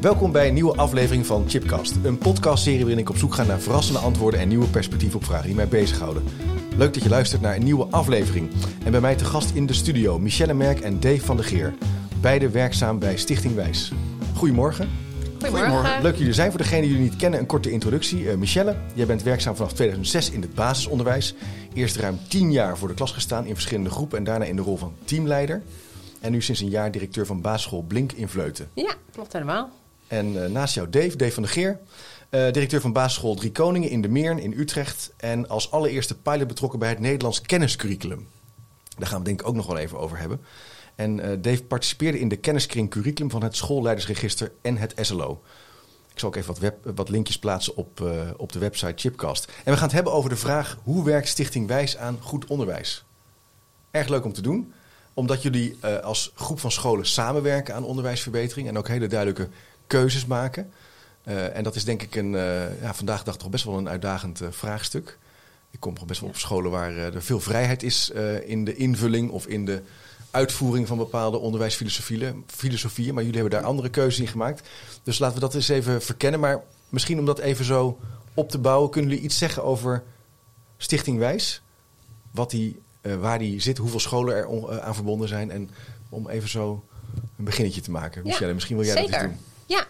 Welkom bij een nieuwe aflevering van Chipcast. Een podcastserie waarin ik op zoek ga naar verrassende antwoorden en nieuwe perspectieven op vragen die mij bezighouden. Leuk dat je luistert naar een nieuwe aflevering. En bij mij te gast in de studio Michelle Merk en Dave van der Geer. Beide werkzaam bij Stichting Wijs. Goedemorgen. Goedemorgen. Leuk jullie zijn. Voor degenen die jullie niet kennen, een korte introductie. Uh, Michelle, jij bent werkzaam vanaf 2006 in het basisonderwijs. Eerst ruim 10 jaar voor de klas gestaan in verschillende groepen en daarna in de rol van teamleider. En nu sinds een jaar directeur van basisschool Blink in Vleuten. Ja, klopt helemaal. En uh, naast jou Dave, Dave van der Geer, uh, directeur van basisschool Drie Koningen in de Meern in Utrecht. En als allereerste pilot betrokken bij het Nederlands kenniscurriculum. Daar gaan we denk ik ook nog wel even over hebben. En uh, Dave participeerde in de kenniskring curriculum van het schoolleidersregister en het SLO. Ik zal ook even wat, web, wat linkjes plaatsen op, op de website Chipcast. En we gaan het hebben over de vraag: hoe werkt Stichting Wijs aan goed onderwijs? Erg leuk om te doen, omdat jullie als groep van scholen samenwerken aan onderwijsverbetering en ook hele duidelijke keuzes maken. en dat is denk ik een, ja, vandaag de dag toch best wel een uitdagend vraagstuk. Ik kom best wel op scholen waar er veel vrijheid is in de invulling of in de uitvoering van bepaalde onderwijsfilosofieën. Filosofieën, maar jullie hebben daar andere keuzes in gemaakt. Dus laten we dat eens even verkennen. Maar misschien om dat even zo op te bouwen, kunnen jullie iets zeggen over Stichting Wijs? Wat die, waar die zit, hoeveel scholen er aan verbonden zijn. En om even zo een beginnetje te maken. Ja, Michelle, misschien wil jij zeker. dat eens doen. Ja,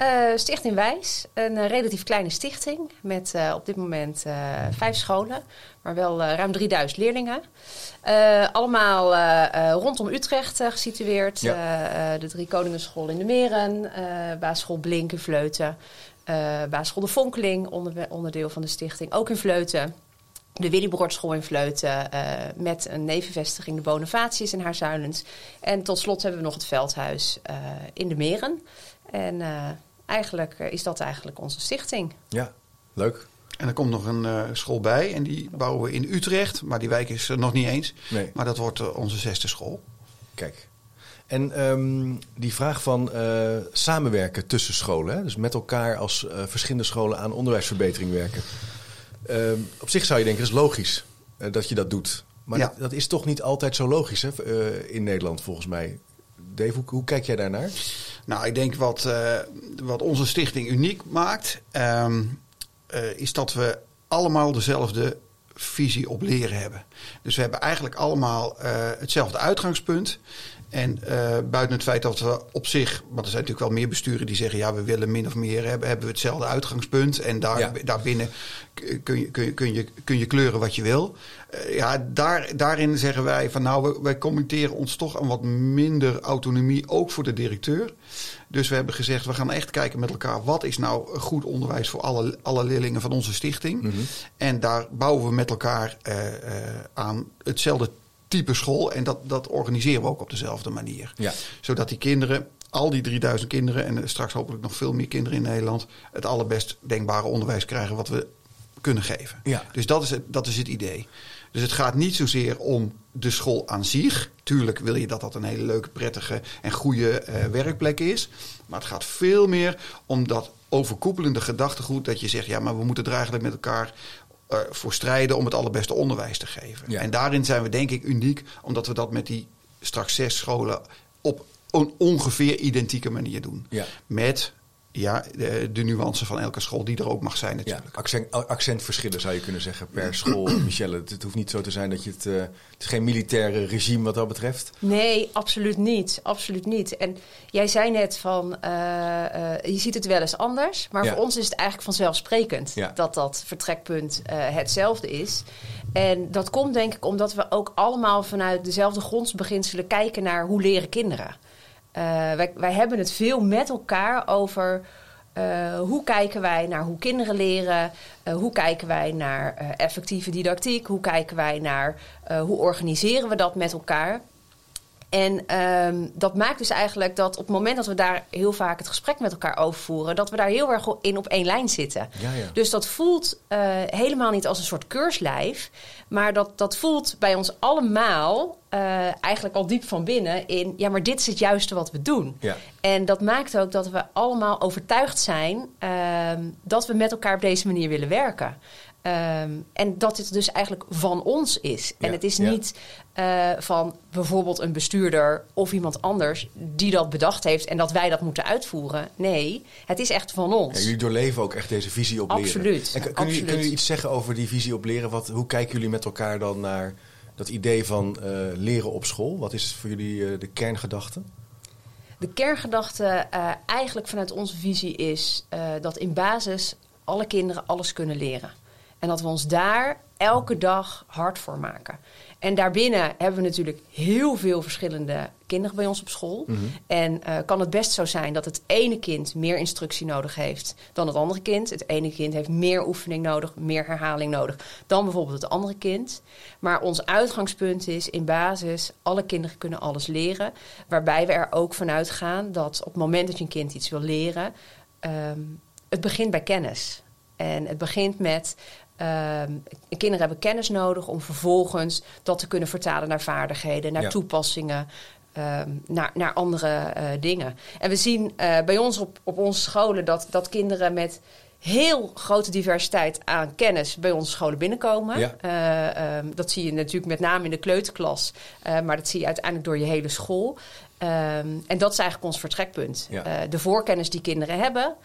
uh, Stichting Wijs, een uh, relatief kleine stichting met uh, op dit moment vijf scholen, maar wel ruim 3000 leerlingen. allemaal rondom Utrecht gesitueerd. Ja. de Drie Koningenschool in de Meren, basisschool Blink in Vleuten, basisschool De Vonkeling, onder, onderdeel van de stichting, ook in Vleuten. De Willy Broordschool in Vleuten met een nevenvestiging, de Bonavatius in Haarzuilens. En tot slot hebben we nog het Veldhuis in de Meren. En uh, eigenlijk uh, is dat eigenlijk onze stichting. Ja, leuk. En er komt nog een uh, school bij en die bouwen we in Utrecht. Maar die wijk is er nog niet eens. Nee. Maar dat wordt onze zesde school. Kijk. En um, die vraag van samenwerken tussen scholen. Hè? Dus met elkaar als verschillende scholen aan onderwijsverbetering werken. Um, op zich zou je denken, dat is logisch dat je dat doet. Maar ja. dat, dat, is toch niet altijd zo logisch hè? in Nederland volgens mij. Dave, hoe, kijk jij daarnaar? Nou, ik denk wat, uh, wat onze stichting uniek maakt, um, uh, is dat we allemaal dezelfde visie op leren hebben. Dus we hebben eigenlijk allemaal uh, hetzelfde uitgangspunt. En buiten het feit dat we op zich, want er zijn natuurlijk wel meer besturen die zeggen: ja, we willen min of meer hebben, hebben we hetzelfde uitgangspunt. En daar, ja. daarbinnen kun je, kun, je, kun, je, kun je kleuren wat je wil. Uh, ja, daar, daarin zeggen wij van nou, wij, wij commenteren ons toch aan wat minder autonomie, ook voor de directeur. Dus we hebben gezegd, we gaan echt kijken met elkaar, wat is nou goed onderwijs voor alle, alle leerlingen van onze stichting. Mhm. Mm -hmm. En daar bouwen we met elkaar uh, aan hetzelfde type school. En dat, dat organiseren we ook op dezelfde manier. Ja. Zodat die kinderen, al die 3000 kinderen en straks hopelijk nog veel meer kinderen in Nederland, het allerbest denkbare onderwijs krijgen wat we kunnen geven. Ja. Dus dat is, het, dat is het idee. Dus het gaat niet zozeer om de school aan zich. Tuurlijk wil je dat dat een hele leuke, prettige en goede uh, werkplek is. Maar het gaat veel meer om dat overkoepelende gedachtegoed dat je zegt, ja, maar we moeten er eigenlijk met elkaar voor strijden om het allerbeste onderwijs te geven. Ja. En daarin zijn we denk ik uniek, omdat we dat met die straks zes scholen op een ongeveer identieke manier doen. Ja. Met ja, de, de nuance van elke school die er ook mag zijn natuurlijk. Ja, accent, accentverschillen zou je kunnen zeggen per school, Michelle. Het, het, hoeft niet zo te zijn dat je het... Uh, het is geen militaire regime wat dat betreft. Nee, absoluut niet. Absoluut niet. En jij zei net van, uh, uh, je ziet het wel eens anders. Maar Ja. voor ons is het eigenlijk vanzelfsprekend Ja. dat dat vertrekpunt uh, hetzelfde is. En dat komt denk ik omdat we ook allemaal vanuit dezelfde grondsbeginselen kijken naar hoe leren kinderen. Uh, wij, wij hebben het veel met elkaar over uh, hoe kijken wij naar hoe kinderen leren, uh, hoe kijken wij naar effectieve didactiek, hoe kijken wij naar hoe organiseren we dat met elkaar. En ehm, dat maakt dus eigenlijk dat op het moment dat we daar heel vaak het gesprek met elkaar over voeren, dat we daar heel erg in op één lijn zitten. Ja, ja. Dus dat voelt eh, helemaal niet als een soort keurslijf, maar dat, dat voelt bij ons allemaal eh, eigenlijk al diep van binnen in, ja, maar dit is het juiste wat we doen. Ja. En dat maakt ook dat we allemaal overtuigd zijn ehm, dat we met elkaar op deze manier willen werken. Ehm, en dat het dus eigenlijk van ons is. En Ja, het is ja. niet eh, van bijvoorbeeld een bestuurder of iemand anders die dat bedacht heeft en dat wij dat moeten uitvoeren. Nee, het is echt van ons. Ja, jullie doorleven ook echt deze visie op leren. Absoluut, En kun- kunnen, jullie, absoluut. kunnen jullie iets zeggen over die visie op leren? Wat, hoe kijken jullie met elkaar dan naar dat idee van eh, leren op school? Wat is voor jullie eh, de kerngedachte? De kerngedachte eigenlijk vanuit onze visie is dat in basis alle kinderen alles kunnen leren. En dat we ons daar elke dag hard voor maken. En daarbinnen hebben we natuurlijk heel veel verschillende kinderen bij ons op school. Mhm. En eh, kan het best zo zijn dat het ene kind meer instructie nodig heeft dan het andere kind. Het ene kind heeft meer oefening nodig, meer herhaling nodig dan bijvoorbeeld het andere kind. Maar ons uitgangspunt is in basis, alle kinderen kunnen alles leren. Waarbij we er ook vanuit gaan dat op het moment dat je een kind iets wil leren, ehm, het begint bij kennis. En het begint met. Ehm, kinderen hebben kennis nodig om vervolgens dat te kunnen vertalen naar vaardigheden, naar Ja. toepassingen, ehm, naar, naar andere eh, dingen. En we zien eh, bij ons op, op onze scholen dat, dat kinderen met heel grote diversiteit aan kennis bij onze scholen binnenkomen. Ja. Eh, ehm, dat zie je natuurlijk met name in de kleuterklas, maar dat zie je uiteindelijk door je hele school. En dat is eigenlijk ons vertrekpunt. Ja. De voorkennis die kinderen hebben,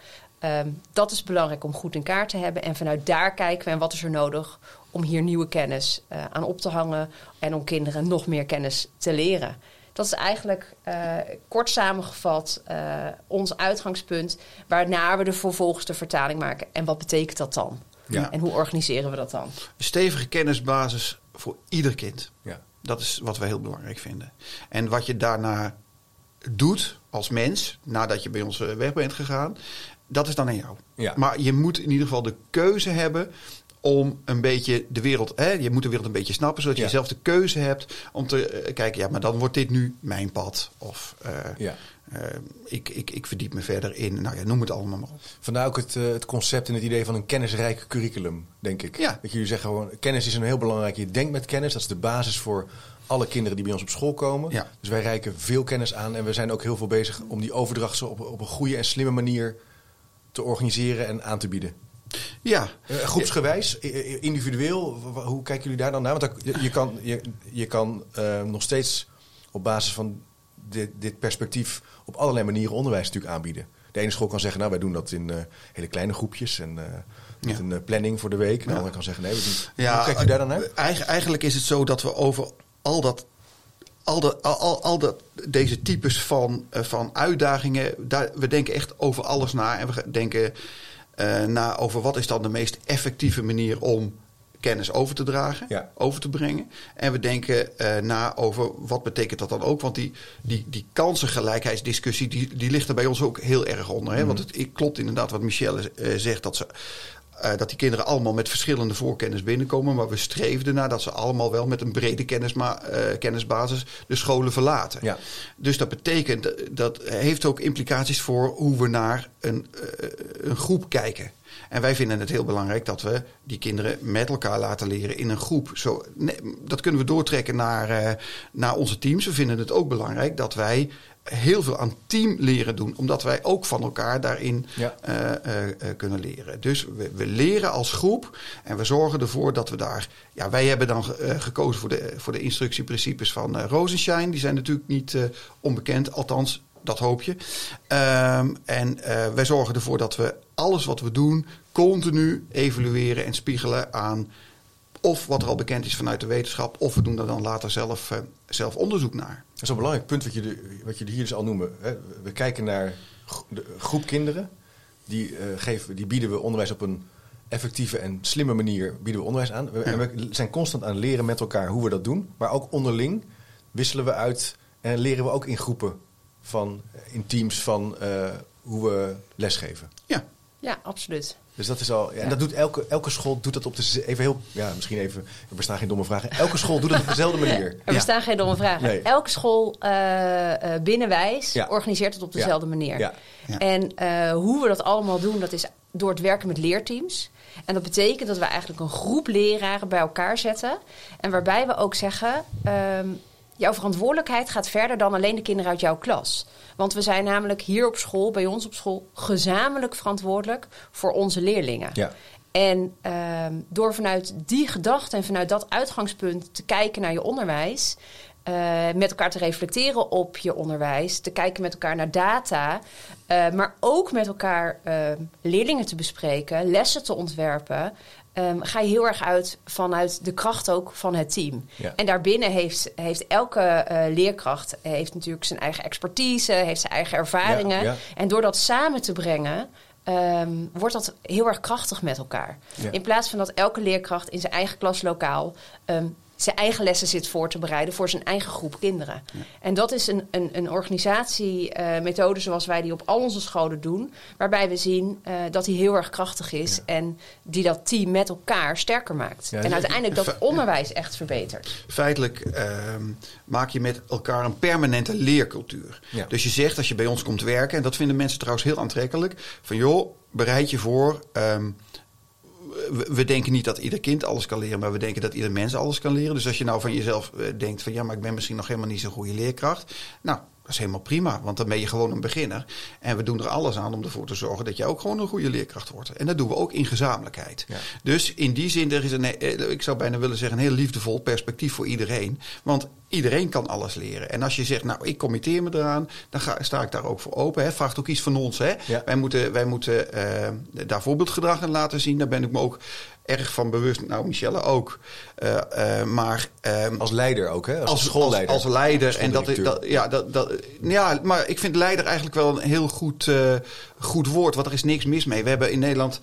ehm, dat is belangrijk om goed in kaart te hebben. En vanuit daar kijken we en wat is er nodig om hier nieuwe kennis eh, aan op te hangen en om kinderen nog meer kennis te leren. Dat is eigenlijk eh, kort samengevat eh, ons uitgangspunt, waarna we er vervolgens de vertaling maken. En wat betekent dat dan? Ja. En hoe organiseren we dat dan? Een stevige kennisbasis voor ieder kind. Ja. Dat is wat wij heel belangrijk vinden. En wat je daarna doet als mens, nadat je bij ons weg bent gegaan, dat is dan aan jou. Ja. Maar je moet in ieder geval de keuze hebben om een beetje de wereld, hè, je moet de wereld een beetje snappen, zodat Ja. je zelf de keuze hebt om te eh, kijken, ja, maar dan wordt dit nu mijn pad. Of eh, Ja. eh, ik, ik, ik verdiep me verder in, nou ja, noem het allemaal maar op. Vandaar ook het, het concept en het idee van een kennisrijk curriculum, denk ik. Ja. Dat jullie zeggen gewoon, kennis is een heel belangrijk. Je denkt met kennis, dat is de basis voor alle kinderen die bij ons op school komen. Ja. Dus wij reiken veel kennis aan en we zijn ook heel veel bezig om die overdracht zo op, op een goede en slimme manier te organiseren en aan te bieden. Ja, Eh, groepsgewijs, individueel, hoe kijken jullie daar dan naar? Want je, je kan, je, je kan eh, nog steeds op basis van dit, dit perspectief op allerlei manieren onderwijs natuurlijk aanbieden. De ene school kan zeggen, nou wij doen dat in eh, hele kleine groepjes en met Ja. een planning voor de week. De Ja. andere kan zeggen, nee, we doen. Ja, hoe kijkt u daar dan naar? eigen- eigenlijk is het zo dat we over al dat. Al, dat, al, al, dat, deze types van, eh, van uitdagingen, daar, we denken echt over alles na. En we denken eh, na over wat is dan de meest effectieve manier om kennis over te dragen, Ja. over te brengen. En we denken eh, na over wat betekent dat dan ook. Want die, die, die kansengelijkheidsdiscussie, die, die ligt er bij ons ook heel erg onder. Hè? Want het, klopt inderdaad wat Michelle zegt, dat ze eh, dat die kinderen allemaal met verschillende voorkennis binnenkomen. Maar we streven ernaar dat ze allemaal wel met een brede kennisma, eh, kennisbasis de scholen verlaten. Ja. Dus dat betekent, dat- dat heeft ook implicaties voor hoe we naar een, eh, een groep kijken. En wij vinden het heel belangrijk dat we die kinderen met elkaar laten leren in een groep. Zo, nee, dat kunnen we doortrekken naar, eh, naar onze teams. We vinden het ook belangrijk dat wij heel veel aan team leren doen. Omdat wij ook van elkaar daarin Ja. eh, eh, eh, kunnen leren. Dus we, we leren als groep en we zorgen ervoor dat we daar. Ja, wij hebben dan ge- gekozen voor de, voor de instructieprincipes van Rosenshine. Die zijn natuurlijk niet onbekend, althans, dat hoop je. Ehm, en wij zorgen ervoor dat we alles wat we doen continu evalueren en spiegelen aan. Of wat er al bekend is vanuit de wetenschap, of we doen er dan later zelf, zelf onderzoek naar. Dat is een belangrijk punt wat jullie, wat jullie hier dus al noemen. Hè. We kijken naar gro- de groep kinderen. Die, eh, geven, die bieden we onderwijs op een effectieve en slimme manier bieden we onderwijs aan. We, En we zijn constant aan het leren met elkaar hoe we dat doen. Maar ook onderling wisselen we uit en leren we ook in groepen van, in teams van eh, hoe we lesgeven. Ja, Ja, absoluut. Dus dat is al. Ja, En dat doet elke, elke school doet dat op de. Even heel. Ja, misschien even. Er bestaan geen domme vragen. Elke school doet dat op dezelfde manier. Er bestaan geen domme vragen. Nee. Elke school eh, eh, binnenwijs Ja. organiseert het op Ja. dezelfde manier. Ja. Ja. En eh, hoe we dat allemaal doen, dat is door het werken met leerteams. En dat betekent dat we eigenlijk een groep leraren bij elkaar zetten. En waarbij we ook zeggen: ehm, jouw verantwoordelijkheid gaat verder dan alleen de kinderen uit jouw klas. Want we zijn namelijk hier op school, bij ons op school, gezamenlijk verantwoordelijk voor onze leerlingen. Ja. En ehm, door vanuit die gedachte en vanuit dat uitgangspunt te kijken naar je onderwijs, eh, met elkaar te reflecteren op je onderwijs, te kijken met elkaar naar data, eh, maar ook met elkaar ehm, leerlingen te bespreken, lessen te ontwerpen. Ehm, ga je heel erg uit vanuit de kracht ook van het team. Ja. En daarbinnen heeft, heeft elke eh, leerkracht heeft natuurlijk zijn eigen expertise, heeft zijn eigen ervaringen. Ja, ja. En door dat samen te brengen, ehm, wordt dat heel erg krachtig met elkaar. In plaats van dat elke leerkracht in zijn eigen klaslokaal ehm, zijn eigen lessen zit voor te bereiden voor zijn eigen groep kinderen. En dat is een, een, een organisatiemethode zoals wij die op al onze scholen doen, waarbij we zien eh, dat die heel erg krachtig is en die dat team met elkaar sterker maakt. Ja, en dus- uiteindelijk dat onderwijs echt verbetert. Feitelijk ehm, maak je met elkaar een permanente leercultuur. Ja. Dus je zegt als je bij ons komt werken, en dat vinden mensen trouwens heel aantrekkelijk, van joh, bereid je voor. ehm, we, denken niet dat ieder kind alles kan leren, maar we denken dat ieder mens alles kan leren. Dus als je nou van jezelf eh, denkt van ja, maar ik ben misschien nog helemaal niet zo'n goede leerkracht. Nou, dat is helemaal prima, want dan ben je gewoon een beginner. En we doen er alles aan om ervoor te zorgen dat je ook gewoon een goede leerkracht wordt. En dat doen we ook in gezamenlijkheid. Ja. Dus in die zin, er is een, eh, ik zou bijna willen zeggen, een heel liefdevol perspectief voor iedereen. Want iedereen kan alles leren. En als je zegt, nou, ik committeer me eraan, dan ga, sta ik daar ook voor open. Hè. Vraagt ook iets van ons. Hè. Ja. Wij moeten, wij moeten eh, daar voorbeeldgedrag in laten zien. Daar ben ik me ook erg van bewust. Nou, Michelle ook. Eh, eh, maar ehm, Als leider ook, hè? Als, schoolleider. als, als leider. En dat, Schooldirecteur. dat, ja, dat, dat, ja, maar ik vind leider eigenlijk wel een heel goed, eh, goed woord. Want er is niks mis mee. We hebben in Nederland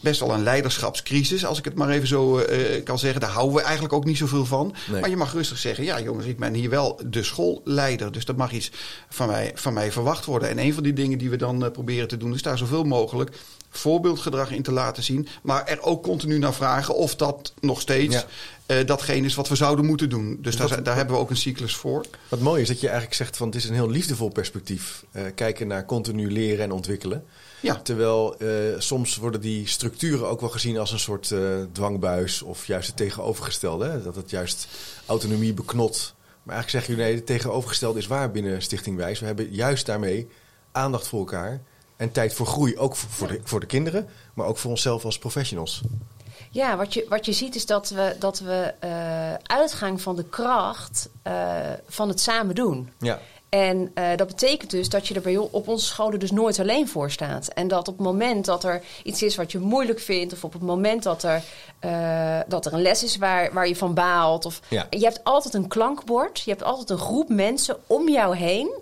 best wel een leiderschapscrisis, als ik het maar even zo kan zeggen. Daar houden we eigenlijk ook niet zoveel van. Nee. Maar je mag rustig zeggen, ja jongens, ik ben hier wel de schoolleider. Dus er mag iets van mij, van mij verwacht worden. En een van die dingen die we dan proberen te doen, is daar zoveel mogelijk voorbeeldgedrag in te laten zien. Maar er ook continu naar vragen of dat nog steeds Ja. eh, datgene is wat we zouden moeten doen. Dus daar, wat- daar hebben we ook een cyclus voor. Wat mooi is dat je eigenlijk zegt van het is een heel liefdevol perspectief. eh, kijken naar continu leren en ontwikkelen. Ja. Terwijl eh, soms worden die structuren ook wel gezien als een soort dwangbuis of juist het tegenovergestelde. Hè? Dat het juist autonomie beknot. Maar eigenlijk zeggen jullie nee, het tegenovergestelde is waar binnen Stichting Wijs. We hebben juist daarmee aandacht voor elkaar en tijd voor groei. Ook voor voor de, voor de kinderen, maar ook voor onszelf als professionals. Ja, wat je, wat je ziet is dat we, dat we eh, uitgaan van de kracht eh, van het samen doen. Ja, En eh, dat betekent dus dat je er bij, op onze scholen dus nooit alleen voor staat. En dat op het moment dat er iets is wat je moeilijk vindt... of op het moment dat er, dat er een les is waar, waar je van baalt... Of, Ja. je hebt altijd een klankbord. Je hebt altijd een groep mensen om jou heen...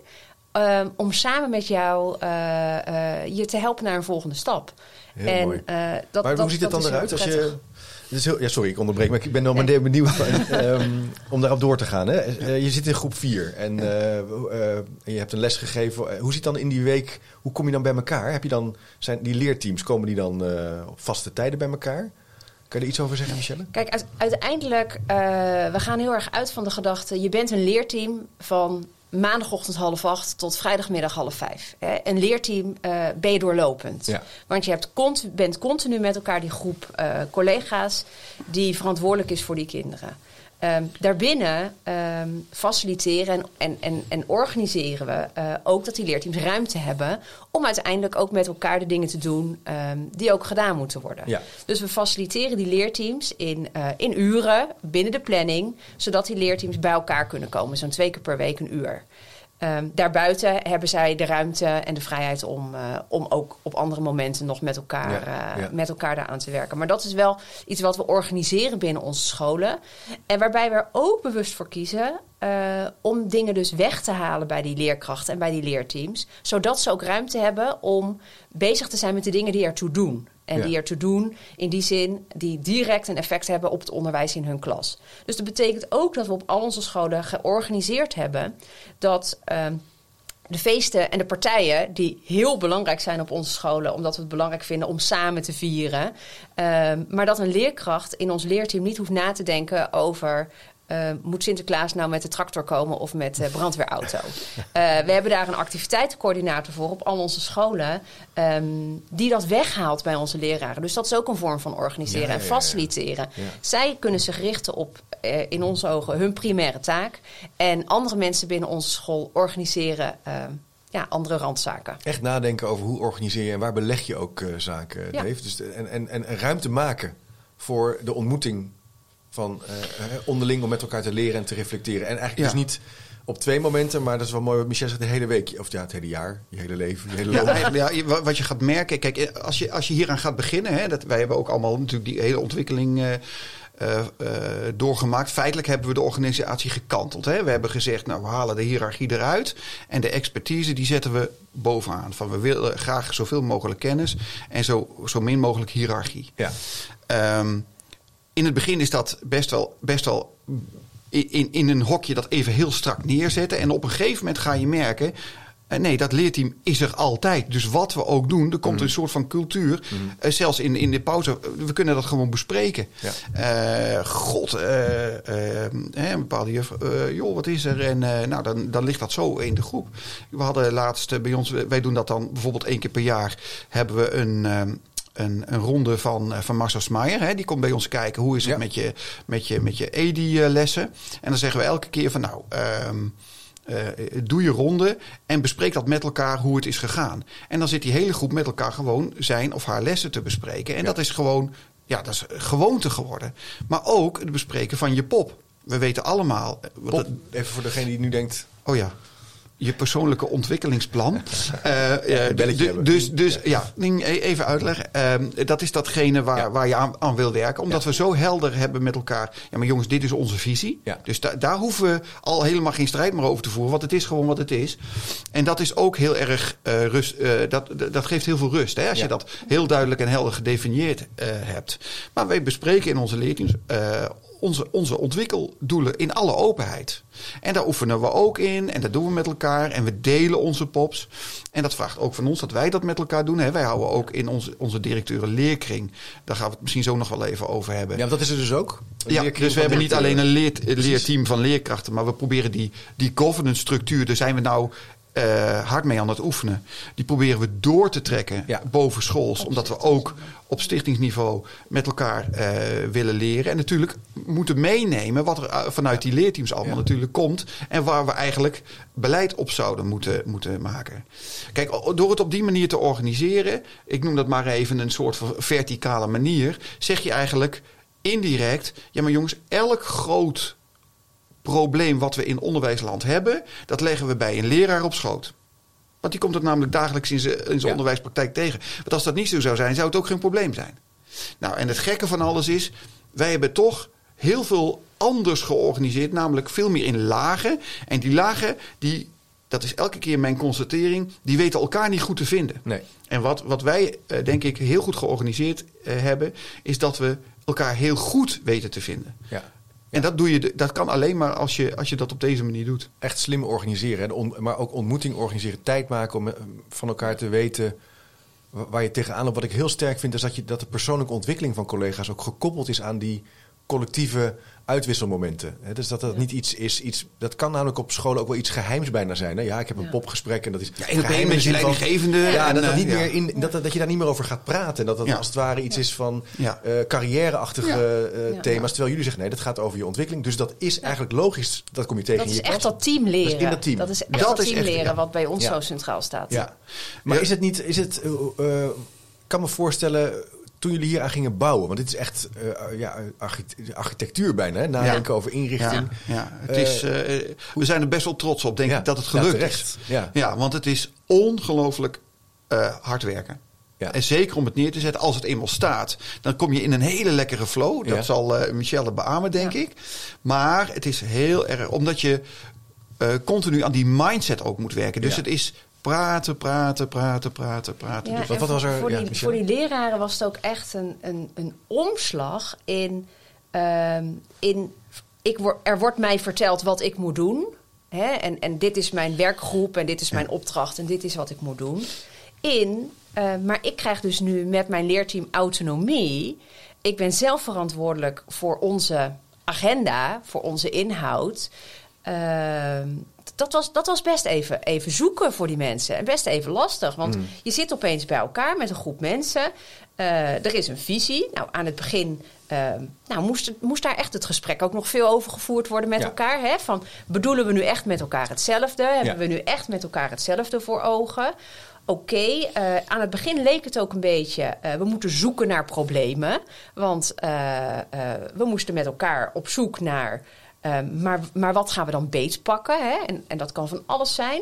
ehm, om samen met jou eh, eh, je te helpen naar een volgende stap. Heel en, mooi. eh, dat, maar dat, hoe ziet het dan eruit als je... Is heel, ja, sorry, ik onderbreek, maar ik ben nog maar benieuwd ehm, om daarop door te gaan. Hè? Je zit in groep 4 en, je hebt een les gegeven. Hoe ziet dan in die week, hoe kom je dan bij elkaar? Heb je dan, zijn die leerteams, komen die dan op vaste tijden bij elkaar? Kan je er iets over zeggen, Michelle? Kijk, uite- uiteindelijk, we gaan heel erg uit van de gedachte... je bent een leerteam van maandagochtend half acht tot vrijdagmiddag half vijf. Hè. Een leerteam eh, ben je doorlopend. Ja. Want je hebt cont- bent continu met elkaar die groep eh, collega's... die verantwoordelijk is voor die kinderen. Ehm, daarbinnen ehm, faciliteren en, en, en, en organiseren we eh, ook dat die leerteams ruimte hebben... om uiteindelijk ook met elkaar de dingen te doen ehm, die ook gedaan moeten worden. Ja. Dus we faciliteren die leerteams in, eh, in uren binnen de planning, zodat die leerteams bij elkaar kunnen komen, zo'n twee keer per week een uur. Ehm, daarbuiten hebben zij de ruimte en de vrijheid om, eh, om ook op andere momenten nog met elkaar, Ja, eh, ja. met elkaar daaraan te werken. Maar dat is wel iets wat we organiseren binnen onze scholen. En waarbij we er ook bewust voor kiezen eh, om dingen dus weg te halen bij die leerkrachten en bij die leerteams. Zodat ze ook ruimte hebben om bezig te zijn met de dingen die ertoe doen. En Ja. die ertoe doen in die zin die direct een effect hebben op het onderwijs in hun klas. Dus dat betekent ook dat we op al onze scholen georganiseerd hebben dat ehm, de feesten en de partijen die heel belangrijk zijn op onze scholen, omdat we het belangrijk vinden om samen te vieren. Ehm, maar dat een leerkracht in ons leerteam niet hoeft na te denken over. Uh, moet Sinterklaas nou met de tractor komen of met de brandweerauto? Uh, we hebben daar een activiteitencoördinator voor op al onze scholen, um, die dat weghaalt bij onze leraren. Dus dat is ook een vorm van organiseren Ja, en faciliteren. Ja. Zij kunnen zich richten op, uh, in onze ogen, hun primaire taak. En andere mensen binnen onze school organiseren uh, ja, andere randzaken. Echt nadenken over hoe organiseer je en waar beleg je ook zaken. Dave. Dus en, en en ruimte maken voor de ontmoeting van eh, onderling om met elkaar te leren en te reflecteren. En eigenlijk Ja. dus niet op twee momenten, maar dat is wel mooi wat Michel zegt, de hele week. Of ja, het hele jaar, je hele leven, je hele Ja, wat je gaat merken, kijk, eh, als je, als je hieraan gaat beginnen, hè, dat, wij hebben ook allemaal natuurlijk die hele ontwikkeling eh, doorgemaakt. Feitelijk hebben we de organisatie gekanteld. Hè. We hebben gezegd, nou, we halen de hiërarchie eruit en de expertise die zetten we bovenaan. Van we willen graag zoveel mogelijk kennis en zo, zo min mogelijk hiërarchie. Ja. Ehm, in het begin is dat best wel, best wel in, in een hokje dat even heel strak neerzetten. En op een gegeven moment ga je merken. eh, Nee, dat leerteam is er altijd. Dus wat we ook doen, er komt Mhm. een soort van cultuur. eh, zelfs in, in de pauze, we kunnen dat gewoon bespreken. Ja. Eh, God, hè, een bepaalde juf, joh, wat is er? En nou, dan, dan ligt dat zo in de groep. We hadden laatst bij ons, wij doen dat dan bijvoorbeeld één keer per jaar, hebben we een. Een, een ronde van, eh, van Marcel Smaier. Hè? Die komt bij ons kijken hoe is het Ja. met je, met je, met je EDI-lessen. En dan zeggen we elke keer van nou, ehm, eh, doe je ronde en bespreek dat met elkaar hoe het is gegaan. En dan zit die hele groep met elkaar gewoon zijn of haar lessen te bespreken. En dat is gewoon, ja, dat is gewoonte geworden. Maar ook het bespreken van je pop. We weten allemaal. eh, Pop, even voor degene die nu denkt, Oh ja. Je persoonlijke ontwikkelingsplan. Eh, Een belletje du- hebben. dus dus ja, e- even uitleggen. Ehm, dat is datgene waar, Ja. waar je aan, aan wil werken. Omdat Ja. we zo helder hebben met elkaar. Ja, maar jongens, dit is onze visie. Ja. Dus da- daar hoeven we al helemaal geen strijd meer over te voeren. Want het is gewoon wat het is. En dat is ook heel erg eh, rust. eh, dat, dat geeft heel veel rust. Hè, als je dat heel duidelijk en helder gedefinieerd hebt. Maar wij bespreken in onze leerteams. Onze, onze ontwikkeldoelen in alle openheid. En daar oefenen we ook in en dat doen we met elkaar en we delen onze pops. En dat vraagt ook van ons dat wij dat met elkaar doen. Hè. Wij houden ook in onze, onze directeuren leerkring, daar gaan we het misschien zo nog wel even over hebben. ja, dat is er dus ook. Ja, dus we hebben niet alleen een leer, Precies. leerteam van leerkrachten, maar we proberen die, die governance structuur, daar zijn we nou eh, hard mee aan het oefenen. Die proberen we door te trekken Ja. boven schools, omdat we ook op stichtingsniveau met elkaar eh, willen leren. En natuurlijk moeten meenemen wat er eh, vanuit die leerteams allemaal Ja. natuurlijk komt en waar we eigenlijk beleid op zouden moeten, moeten maken. Kijk, door het op die manier te organiseren, ik noem dat maar even een soort van verticale manier, zeg je eigenlijk indirect, ja maar jongens, elk groot probleem wat we in onderwijsland hebben, dat leggen we bij een leraar op schoot. Want die komt het namelijk dagelijks in zijn Ja. onderwijspraktijk tegen. Want als dat niet zo zou zijn, zou het ook geen probleem zijn. Nou, en het gekke van alles is, wij hebben toch heel veel anders georganiseerd, namelijk veel meer in lagen. En die lagen, die, dat is elke keer mijn constatering, die weten elkaar niet goed te vinden. Nee. En wat, wat wij, eh, denk ik, heel goed georganiseerd eh, hebben, is dat we elkaar heel goed weten te vinden. Ja. En dat, doe je, dat kan alleen maar als je, als je dat op deze manier doet. echt slim organiseren. on- maar ook ontmoeting organiseren. Tijd maken om eh, van elkaar te weten wa- waar je tegenaan loopt. Wat ik heel sterk vind is dat, je, dat de persoonlijke ontwikkeling van collega's ook gekoppeld is aan die collectieve uitwisselmomenten. Hè, dus dat dat niet iets is. Iets, dat kan namelijk op scholen ook wel iets geheims bijna zijn. Hè? Ja, ik heb een Ja. popgesprek en dat is. Ja, geheim met je leidinggevende. Ja, en, dat, dat, eh, niet ja. meer in, dat, dat je daar niet meer over gaat praten. En dat dat Ja. als het ware iets is van Ja. eh, carrièreachtige Ja. eh, Ja. thema's. Terwijl jullie zeggen nee, dat gaat over je ontwikkeling. Dus dat is eigenlijk logisch. Dat kom je tegen Dat in is je echt dat team leren. Dat is in dat team. Dat is echt Dat team echt, leren ja. wat bij ons Ja. zo centraal staat. Ja. Maar Ja. is het niet, is het, eh, eh, ik kan me voorstellen, toen jullie hier aan gingen bouwen, want dit is echt eh, ja, archite- architectuur bijna, hè? nadenken over inrichting. Ja, ja. Het Eh, is, eh, we zijn er best wel trots op, denk Ja, ik, dat het ja, gelukt is. Ja. Ja, want het is ongelooflijk eh, hard werken. Ja. En zeker om het neer te zetten, als het eenmaal staat, dan kom je in een hele lekkere flow. Dat Ja. zal eh, Michelle beamen, denk Ja. ik. Maar het is heel erg, omdat je eh, continu aan die mindset ook moet werken. Dus Ja. het is praten, praten, praten, praten, praten. Ja, Dus wat- wat was er- Voor, ja, die, voor die leraren was het ook echt een, een, een omslag in, ehm, in ik word, er wordt mij verteld wat ik moet doen. hè, en, en dit is mijn werkgroep en dit is mijn opdracht en dit is wat ik moet doen. In, eh, maar ik krijg dus nu met mijn leerteam autonomie. Ik ben zelf verantwoordelijk voor onze agenda, voor onze inhoud. Ehm, dat, was, dat was best even, even zoeken voor die mensen. En best even lastig. Want Mm. je zit opeens bij elkaar met een groep mensen. Eh, er is een visie. Nou, aan het begin ehm, nou, moest, moest daar echt het gesprek ook nog veel over gevoerd worden met Ja. elkaar. Hè? Van, bedoelen we nu echt met elkaar hetzelfde? Hebben Ja. we nu echt met elkaar hetzelfde voor ogen? Oké, eh, aan het begin leek het ook een beetje... eh, we moeten zoeken naar problemen. Want we moesten met elkaar op zoek naar... eh, maar, maar wat gaan we dan beetpakken? Hè? En, en dat kan van alles zijn.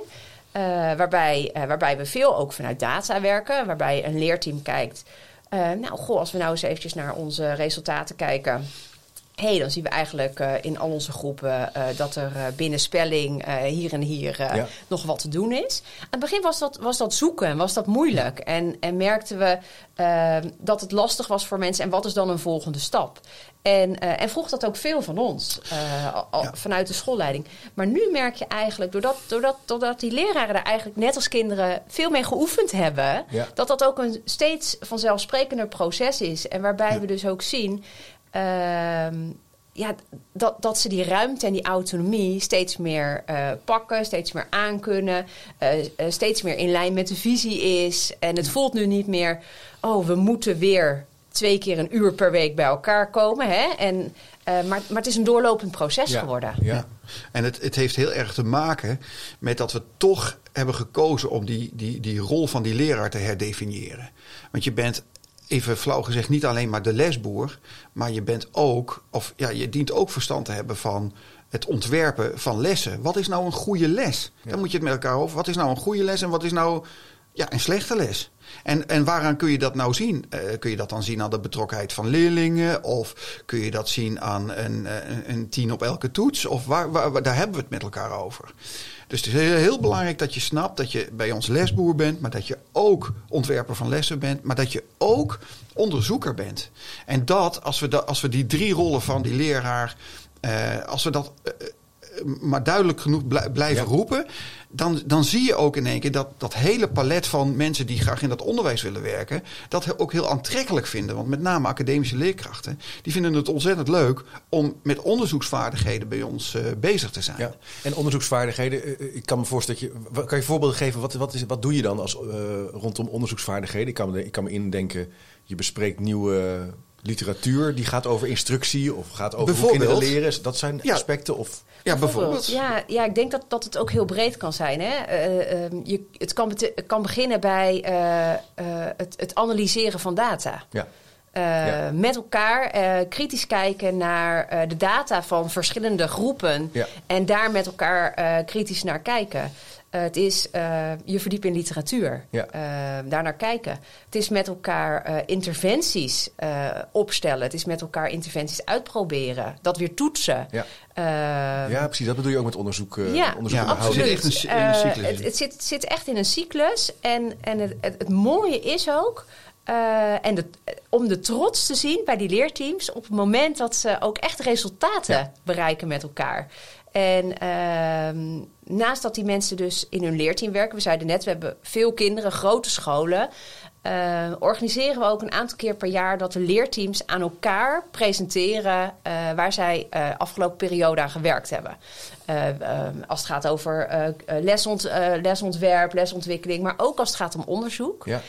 Eh, waarbij, eh, waarbij we veel ook vanuit data werken. Waarbij een leerteam kijkt... eh, nou, goh, als we nou eens eventjes naar onze resultaten kijken... hey, dan zien we eigenlijk eh, in al onze groepen eh, dat er eh, binnen spelling hier en hier Ja. nog wat te doen is. Aan het begin was dat, was dat zoeken en was dat moeilijk. En, en merkten we eh, dat het lastig was voor mensen. En wat is dan een volgende stap? En, en vroeg dat ook veel van ons, al- al Ja. vanuit de schoolleiding. Maar nu merk je eigenlijk, doordat, doordat, doordat die leraren er eigenlijk net als kinderen veel mee geoefend hebben, Ja. dat dat ook een steeds vanzelfsprekender proces is. En waarbij we dus ook zien ehm, ja, dat, dat ze die ruimte en die autonomie steeds meer eh, pakken, steeds meer aankunnen, eh, steeds meer in lijn met de visie is. En het voelt nu niet meer, oh, we moeten weer twee keer een uur per week bij elkaar komen. Hè? En, maar, maar het is een doorlopend proces Ja. geworden. Ja. En het, het heeft heel erg te maken met dat we toch hebben gekozen om die, die, die rol van die leraar te herdefiniëren. Want je bent, even flauw gezegd, niet alleen maar de lesboer, maar je bent ook, of ja, je dient ook verstand te hebben van het ontwerpen van lessen. Wat is nou een goede les? Ja. Dan moet je het met elkaar over. Wat is nou een goede les en wat is nou ja, een slechte les? En, en waaraan kun je dat nou zien? Eh, kun je dat dan zien aan de betrokkenheid van leerlingen? Of kun je dat zien aan een, eh, een, een tien op elke toets? Of waar, waar, waar- daar hebben we het met elkaar over. Dus het is heel, heel belangrijk dat je snapt dat je bij ons lesboer bent, maar dat je ook ontwerper van lessen bent, maar dat je ook onderzoeker bent. En dat, als we, als we die drie rollen van die leraar, eh, als we dat eh, eh, maar duidelijk genoeg blij- blijven Ja. roepen, dan, dan zie je ook in één keer dat dat hele palet van mensen die graag in dat onderwijs willen werken, dat ook heel aantrekkelijk vinden. Want met name academische leerkrachten, die vinden het ontzettend leuk om met onderzoeksvaardigheden bij ons eh, bezig te zijn. Ja. En onderzoeksvaardigheden, eh, eh, ik kan me voorstellen dat je. Kan je voorbeelden geven? Wat, wat, is, wat doe je dan als, rondom onderzoeksvaardigheden? Ik kan, ik kan me indenken, je bespreekt nieuwe literatuur die gaat over instructie of gaat over hoe kinderen leren. Dat zijn Ja. aspecten. Of, Ja, bijvoorbeeld. Ja, ja, ik denk dat, dat het ook heel breed kan zijn. Hè? Eh, ehm, je, het, kan het kan beginnen bij eh, eh, het, het analyseren van data. ja. Eh, Ja. Met elkaar eh, kritisch kijken naar eh, de data van verschillende groepen. Ja. En daar met elkaar eh, kritisch naar kijken. Eh, het is eh, je verdiepen in literatuur. Ja. Eh, daarnaar kijken. Het is met elkaar eh, interventies eh, opstellen. Het is met elkaar interventies uitproberen. Dat weer toetsen. Ja. Ja, precies. Dat bedoel je ook met onderzoek. eh, ja, onderzoek Ja, absoluut. in een cyclus het, in. het, zit, het zit echt in een cyclus. En, en het, het, het mooie is ook... eh, en de, om de trots te zien bij die leerteams... op het moment dat ze ook echt resultaten Ja. bereiken met elkaar. En ehm, naast dat die mensen dus in hun leerteam werken... we zeiden net, we hebben veel kinderen, grote scholen... eh, organiseren we ook een aantal keer per jaar dat de leerteams aan elkaar presenteren eh, waar zij eh afgelopen periode aan gewerkt hebben. Als het gaat over lesont, lesontwerp, lesontwikkeling, maar ook als het gaat om onderzoek, Ja.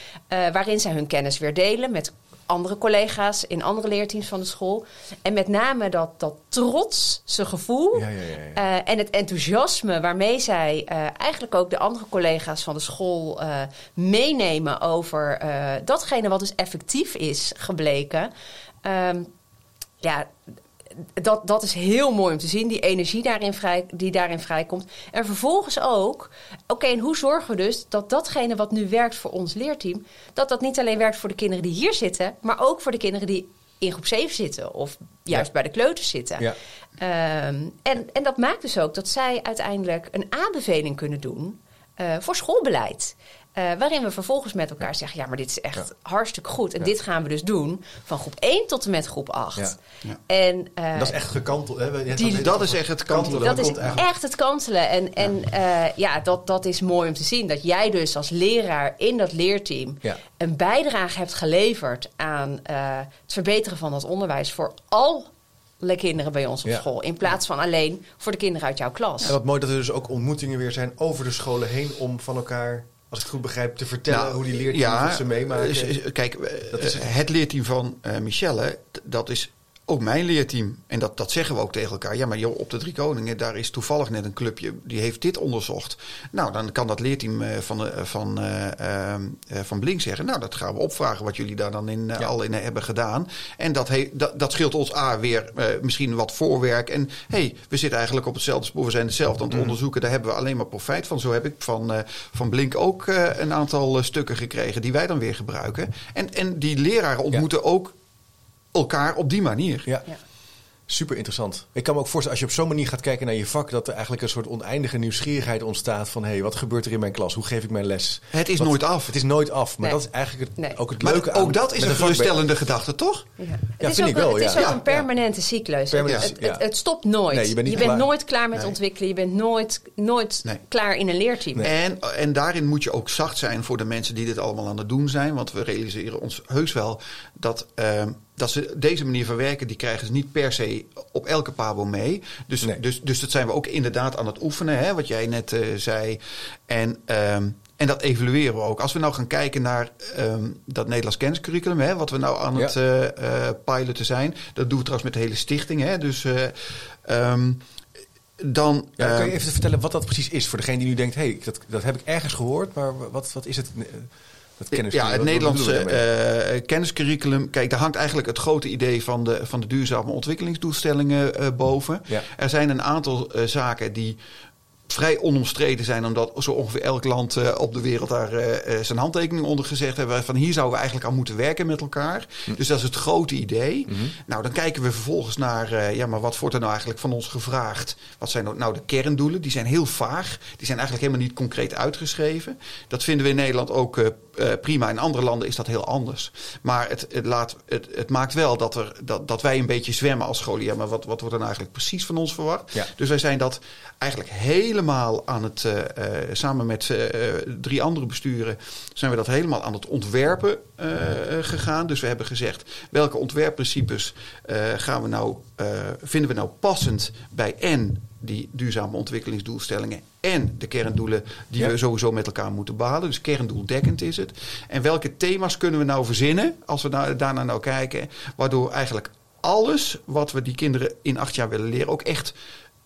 waarin zij hun kennis weer delen met andere collega's in andere leerteams van de school. En met name dat, dat trotse gevoel Ja, ja, ja, ja. eh, en het enthousiasme waarmee zij eh, eigenlijk ook de andere collega's van de school eh, meenemen over datgene wat dus effectief is gebleken. Ehm, ja, dat, dat is heel mooi om te zien, die energie daarin vrij, die daarin vrijkomt. En vervolgens ook, oké, en hoe zorgen we dus dat datgene wat nu werkt voor ons leerteam, dat dat niet alleen werkt voor de kinderen die hier zitten, maar ook voor de kinderen die in groep 7 zitten of juist Ja. bij de kleuters zitten. Ja. Ehm, en, en dat maakt dus ook dat zij uiteindelijk een aanbeveling kunnen doen eh, voor schoolbeleid. Eh, waarin we vervolgens met elkaar zeggen: ja, maar dit is echt Ja. hartstikke goed. En Ja. dit gaan we dus doen van groep 1 tot en met groep 8. Ja. Ja. En, eh, dat is echt gekanteld. Hè? Die- dat is echt het kantelen. dat is komt eigenlijk- echt het kantelen. En, en eh, ja, dat, dat is mooi om te zien. Dat jij dus als leraar in dat leerteam Ja. een bijdrage hebt geleverd aan eh, het verbeteren van dat onderwijs voor alle kinderen bij ons op Ja. school. In plaats van alleen voor de kinderen uit jouw klas. En wat mooi dat er dus ook ontmoetingen weer zijn over de scholen heen om van elkaar, als ik het goed begrijp, te vertellen Nou, hoe die leerteams wat ze meemaken. kijk, eh, Dat is- het leerteam van eh, Michelle, dat is ook mijn leerteam. En dat, dat zeggen we ook tegen elkaar. Ja, maar joh, op de Drie Koningen, daar is toevallig net een clubje die heeft dit onderzocht. Nou, dan kan dat leerteam eh, van, de- van, eh, eh, van Blink zeggen. Nou, dat gaan we opvragen wat jullie daar dan in, eh, Ja. al in hebben gedaan. En dat, he, dat, dat scheelt ons A weer eh, misschien wat voorwerk. En hey, we zitten eigenlijk op hetzelfde spoor. We zijn hetzelfde aan het Mhm. onderzoeken. Daar hebben we alleen maar profijt van. Zo heb ik van, eh, van Blink ook eh, een aantal eh, stukken gekregen die wij dan weer gebruiken. En, en die leraren ontmoeten ook elkaar op die manier. ja. Ja. Super interessant. Ik kan me ook voorstellen, als je op zo'n manier gaat kijken naar je vak, dat er eigenlijk een soort oneindige nieuwsgierigheid ontstaat van hé, hey, wat gebeurt er in mijn klas? Hoe geef ik mijn les? Het is Wat- nooit af. Het is nooit af, maar Nee. dat is eigenlijk het, Nee. ook het Maar leuke aan. ook dat is een geruststellende gedachte, toch? Ja. Ja, het is vind ook, ik wel, een, het ja. is ook Ja, een permanente cyclus. Permanent, het, het, het, het stopt nooit. Nee, je bent niet bent klaar. nooit klaar met Nee. ontwikkelen. Je bent nooit, nooit Nee. klaar in een leerteam. Nee. En, en daarin moet je ook zacht zijn voor de mensen die dit allemaal aan het doen zijn. Want we realiseren ons heus wel dat, ehm, dat ze deze manier van werken, die krijgen ze niet per se op elke pabo mee. Dus, Nee. dus, dus dat zijn we ook inderdaad aan het oefenen, hè, wat jij net eh, zei. En, ehm, en dat evalueren we ook. Als we nou gaan kijken naar ehm, dat Nederlands kenniscurriculum, hè, wat we nou aan Ja. het eh, eh, piloten zijn. Dat doen we trouwens met de hele stichting. Hè, dus dan. Ja, kan je even vertellen wat dat precies is voor degene die nu denkt, hé, hey, dat, dat heb ik ergens gehoord, maar wat, wat is het? Eh, Dat Ja, het Nederlandse daarmee? eh, kenniscurriculum. Kijk, daar hangt eigenlijk het grote idee van de, van de duurzame ontwikkelingsdoelstellingen eh, boven. Ja. Er zijn een aantal eh, zaken die vrij onomstreden zijn, omdat zo ongeveer elk land eh, op de wereld daar eh, eh, zijn handtekening onder gezegd hebben. Van hier zouden we eigenlijk aan moeten werken met elkaar. Hm. Dus dat is het grote idee. Mhm. Nou, dan kijken we vervolgens naar, eh, ja, maar wat wordt er nou eigenlijk van ons gevraagd? Wat zijn nou- nou de kerndoelen? Die zijn heel vaag. Die zijn eigenlijk helemaal niet concreet uitgeschreven. Dat vinden we in Nederland ook eh, prima. In andere landen is dat heel anders. Maar het, het, laat, het, het maakt wel dat, er, dat, dat wij een beetje zwemmen als scholen. Ja, maar wat, wat wordt er nou eigenlijk precies van ons verwacht? Ja. Dus wij zijn dat eigenlijk helemaal aan het, eh, eh, samen met drie andere besturen, zijn we dat helemaal aan het ontwerpen gegaan. Dus we hebben gezegd, welke ontwerpprincipes gaan we nou, vinden we nou passend bij en die duurzame ontwikkelingsdoelstellingen en de kerndoelen die Ja. we sowieso met elkaar moeten behalen. Dus kerndoeldekkend is het. En welke thema's kunnen we nou verzinnen, als we nou, daarna nou kijken, waardoor eigenlijk alles wat we die kinderen in acht jaar willen leren ook echt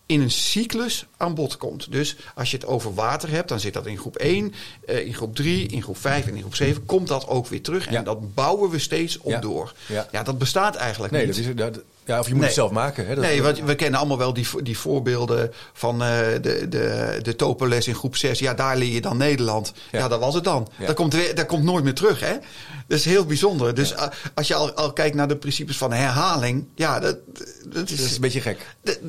in een cyclus aan bod komt. Dus als je het over water hebt, dan zit dat in groep 1, eh, in groep 3, in groep 5 en in groep 7. Komt dat ook weer terug. En Ja. dat bouwen we steeds op Ja. door. Ja. Ja. dat bestaat eigenlijk Nee, niet. dat is, dat, ja, of je moet Nee. het zelf maken. Hè? Dat, nee, want we kennen allemaal wel die, die voorbeelden van eh, de, de, de topenles in groep 6. Ja, daar leer je dan Nederland. Ja. Ja, dat was het dan. Ja. Dat, komt weer, dat komt nooit meer terug, hè? Dat is heel bijzonder. Dus als je al, al kijkt naar de principes van herhaling, ja, dat, dat is... dat is een beetje gek.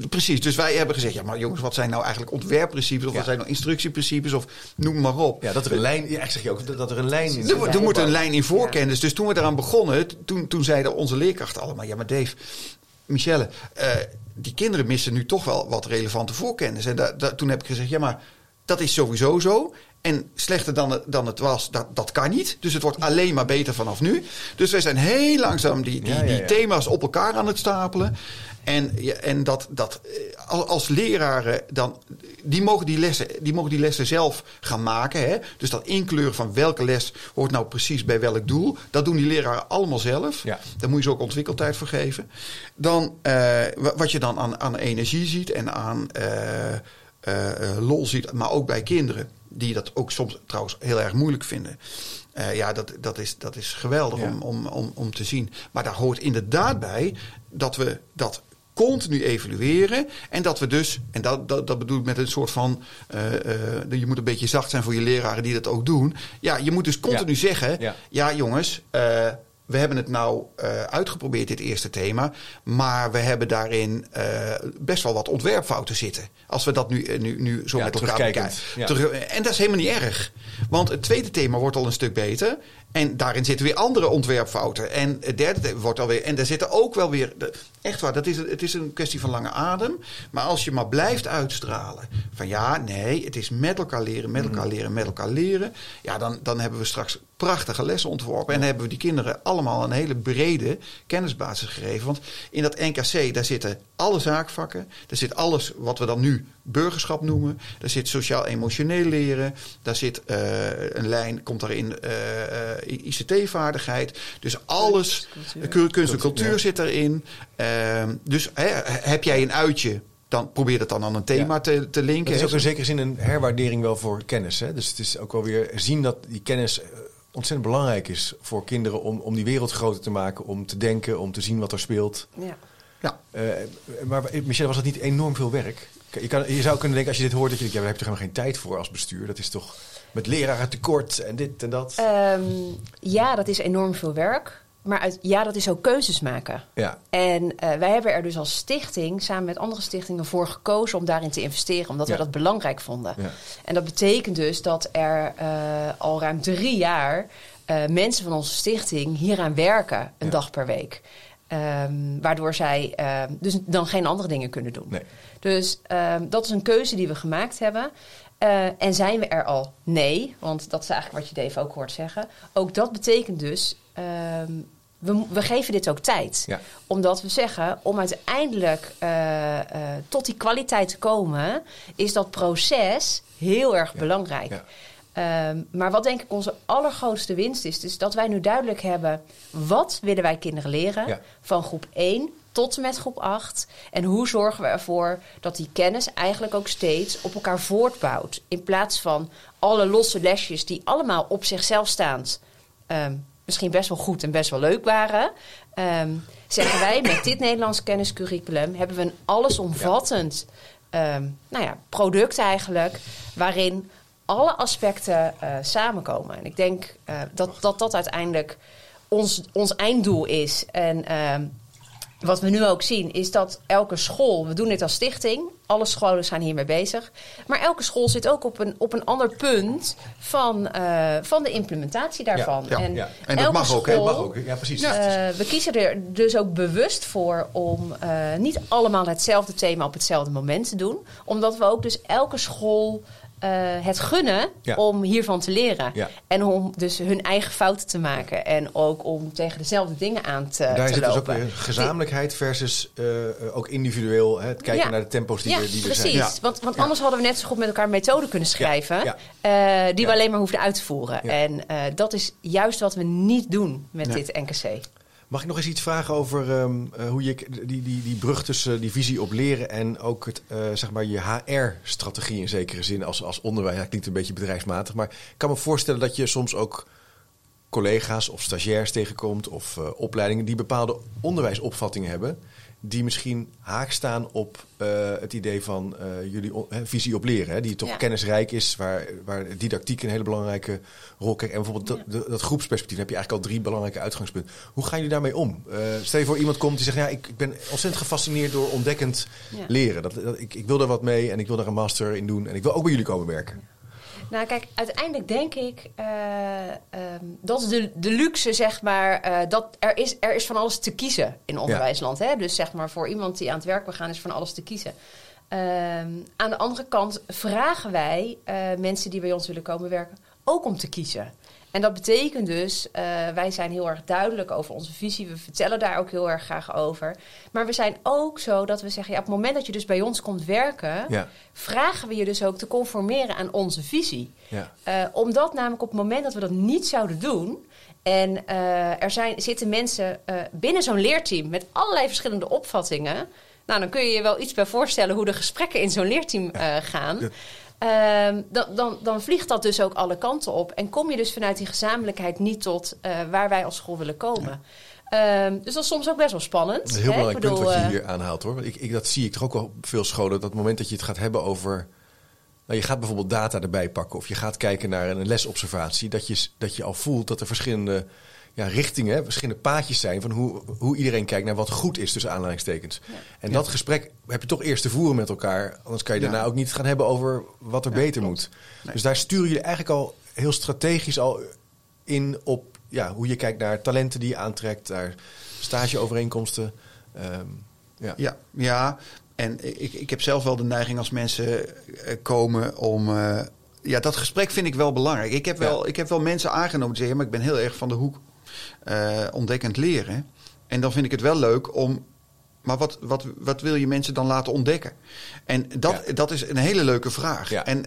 Precies, dus wij hebben gezegd, ja maar jongens, wat zijn nou eigenlijk ontwerpprincipes of Ja. wat zijn nou instructieprincipes of noem maar op. Ja, dat er een lijn, ja, zeg je ook dat- er een lijn in Er, er moet een lijn in voorkennis. Dus toen we eraan begonnen, toen, toen zeiden onze leerkrachten allemaal, ja maar Dave, Michelle, eh, die kinderen missen nu toch wel wat relevante voorkennis. En da, da- toen heb ik gezegd, ja maar dat is sowieso zo. En slechter dan het, dan het was, dat, dat kan niet. Dus het wordt alleen maar beter vanaf nu. Dus wij zijn heel langzaam die, die, Ja, ja, die thema's op elkaar aan het stapelen. En, ja, en dat, dat eh, als, leraren, dan, die, mogen die, lessen, die mogen die lessen zelf gaan maken. Hè? Dus dat inkleuren van welke les hoort nou precies bij welk doel. Dat doen die leraren allemaal zelf. Ja. Daar moet je ze ook ontwikkeltijd voor geven. Dan, eh, wa- wat je dan aan, aan energie ziet en aan eh, eh, lol ziet, maar ook bij kinderen. Die dat ook soms trouwens heel erg moeilijk vinden. Ja, dat, dat, is, dat is geweldig Ja. om, om, om, om te zien. Maar daar hoort inderdaad bij dat we dat continu evalueren. En dat we dus, en dat, dat, dat bedoel ik met een soort van. eh, je moet een beetje zacht zijn voor je leraren die dat ook doen. Ja, je moet dus continu Ja. zeggen: Ja. ja, jongens. eh, we hebben het nou uh, uitgeprobeerd, dit eerste thema. Maar we hebben daarin uh, best wel wat ontwerpfouten zitten. Als we dat nu, nu, nu zo Ja, met elkaar bekijken. En dat is helemaal niet erg. Want het tweede thema wordt al een stuk beter. En daarin zitten weer andere ontwerpfouten. En het derde wordt alweer. En daar zitten ook wel weer. Echt waar, dat is, het is een kwestie van lange adem. Maar als je maar blijft uitstralen. Van ja, nee, het is met elkaar leren, met elkaar leren, met elkaar leren. Ja, dan, dan hebben we straks prachtige lessen ontworpen. En hebben we die kinderen allemaal een hele brede kennisbasis gegeven. Want in dat NKC, daar zitten alle zaakvakken. Daar zit alles wat we dan nu burgerschap noemen. Daar zit sociaal-emotioneel leren. Daar zit eh, een lijn, komt daarin eh, eh, ICT-vaardigheid. Dus alles, cultuur. kunst, kunst en cultuur Ja. zit erin. Ehm, dus hè, heb jij een uitje, dan probeer dat dan aan een thema Ja. te, te linken. Het is ook in zekere zin een herwaardering wel voor kennis. Hè? Dus het is ook wel weer zien dat die kennis ontzettend belangrijk is voor kinderen om, om die wereld groter te maken, om te denken, om te zien wat er speelt. Ja. Ja. Eh, maar Michelle, was dat niet enorm veel werk? Je, kan, je zou kunnen denken, als je dit hoort, dat je denkt, ja, daar heb je toch helemaal geen tijd voor als bestuur. Dat is toch met leraren tekort en dit en dat. Ehm, ja, dat is enorm veel werk. Maar uit, ja, dat is ook keuzes maken. ja, En eh, wij hebben er dus als stichting samen met andere stichtingen voor gekozen om daarin te investeren, omdat Ja. we dat belangrijk vonden. ja. En dat betekent dus dat er eh, al ruim drie jaar eh, mensen van onze stichting hieraan werken, een Ja. dag per week. Ehm, waardoor zij ehm, dus dan geen andere dingen kunnen doen. Nee. Dus ehm, dat is een keuze die we gemaakt hebben. Eh, en zijn we er al? Nee, want dat is eigenlijk wat je Dave ook hoort zeggen. Ook dat betekent dus, we, we geven dit ook tijd. Ja. Omdat we zeggen, om uiteindelijk eh, eh, tot die kwaliteit te komen, is dat proces heel erg Ja. belangrijk. Ja. Ehm, maar wat denk ik onze allergrootste winst is, is dat wij nu duidelijk hebben wat willen wij kinderen leren Ja. van groep 1 tot en met groep 8. En hoe zorgen we ervoor dat die kennis eigenlijk ook steeds op elkaar voortbouwt. In plaats van alle losse lesjes die allemaal op zichzelf staand ehm, misschien best wel goed en best wel leuk waren. ehm, zeggen wij met dit Nederlands kenniscurriculum hebben we een allesomvattend nou ja, product eigenlijk waarin alle aspecten eh, samenkomen. En ik denk eh, dat, dat dat uiteindelijk ons, ons einddoel is. En ehm, wat we nu ook zien is dat elke school, we doen dit als stichting, alle scholen zijn hiermee bezig. Maar elke school zit ook op een, op een ander punt van, eh, van de implementatie daarvan. Ja, ja, en, ja. En dat elke mag ook, hè? school- Dat mag ook. Ja, precies. we kiezen er dus ook bewust voor om niet allemaal hetzelfde thema op hetzelfde moment te doen. Omdat we ook dus elke school eh, het gunnen Ja. om hiervan te leren. Ja. En om dus hun eigen fouten te maken. En ook om tegen dezelfde dingen aan te, Daar te zit dus ook weer gezamenlijkheid versus eh, eh, ook individueel. Hè, het kijken Ja. naar de tempo's die, we, die er precies. zijn. Ja. Want, want anders hadden we net zo goed met elkaar een methode kunnen schrijven. die we alleen maar hoefden uit te voeren. En dat is juist wat we niet doen met dit NKC. Mag ik nog eens iets vragen over ehm, eh, hoe je die, die, die brug tussen die visie op leren en ook het, eh, zeg maar je HR-strategie in zekere zin als, als onderwijs. Ja, klinkt een beetje bedrijfsmatig, maar ik kan me voorstellen dat je soms ook collega's of stagiairs tegenkomt of eh, opleidingen die bepaalde onderwijsopvattingen hebben. Die misschien haak staan op eh, het idee van eh, jullie visie op leren. Hè, die toch Ja. kennisrijk is, waar, waar didactiek een hele belangrijke rol krijgt. En bijvoorbeeld dat, dat, dat groepsperspectief heb je eigenlijk al drie belangrijke uitgangspunten. Hoe gaan jullie daarmee om? Eh, stel je voor iemand komt die zegt, ja, ik, ik ben ontzettend gefascineerd door ontdekkend Ja. leren. Dat, dat, ik, ik wil daar wat mee en ik wil daar een master in doen. En ik wil ook bij jullie komen werken. Nou, kijk, uiteindelijk denk ik eh, ehm, dat is de, de luxe, zeg maar. eh, dat er is, er is van alles te kiezen in onderwijsland. Hè? Dus zeg maar voor iemand die aan het werk wil gaan, is van alles te kiezen. Ehm, aan de andere kant vragen wij eh, mensen die bij ons willen komen werken ook om te kiezen. En dat betekent dus, eh, wij zijn heel erg duidelijk over onze visie. We vertellen daar ook heel erg graag over. Maar we zijn ook zo dat we zeggen, ja, op het moment dat je dus bij ons komt werken, Ja. vragen we je dus ook te conformeren aan onze visie. Ja. Eh, omdat namelijk op het moment dat we dat niet zouden doen. En eh, er zijn, zitten mensen binnen zo'n leerteam met allerlei verschillende opvattingen. Nou, dan kun je je wel iets bij voorstellen hoe de gesprekken in zo'n leerteam gaan. Dat- Ehm, dan, dan, dan vliegt dat dus ook alle kanten op. En kom je dus vanuit die gezamenlijkheid niet tot eh, waar wij als school willen komen. Ehm, dus dat is soms ook best wel spannend. Dat is een heel hè? belangrijk Ik bedoel, punt wat je eh, hier aanhaalt hoor. Want Ik, ik, dat zie ik toch ook wel op veel scholen. Dat het moment dat je het gaat hebben over. Nou, je gaat bijvoorbeeld data erbij pakken. Of je gaat kijken naar een lesobservatie. Dat je, dat je al voelt dat er verschillende ja, richtingen, verschillende paadjes zijn van hoe, hoe iedereen kijkt naar wat goed is tussen aanhalingstekens. En dat gesprek heb je toch eerst te voeren met elkaar. Anders kan je daarna ook niet gaan hebben over wat er beter moet. Dus daar sturen jullie eigenlijk al heel strategisch al in op ja, hoe je kijkt naar talenten die je aantrekt, naar stageovereenkomsten. Ehm, ja. Ja, ja. En ik, ik heb zelf wel de neiging als mensen eh, komen om. eh, ja, dat gesprek vind ik wel belangrijk. Ik heb wel, Ja. ik heb wel mensen aangenomen die zeggen, maar ik ben heel erg van de hoek eh, ontdekkend leren. En dan vind ik het wel leuk om. Maar wat, wat, wat wil je mensen dan laten ontdekken? En dat, Ja. dat is een hele leuke vraag. Ja. En,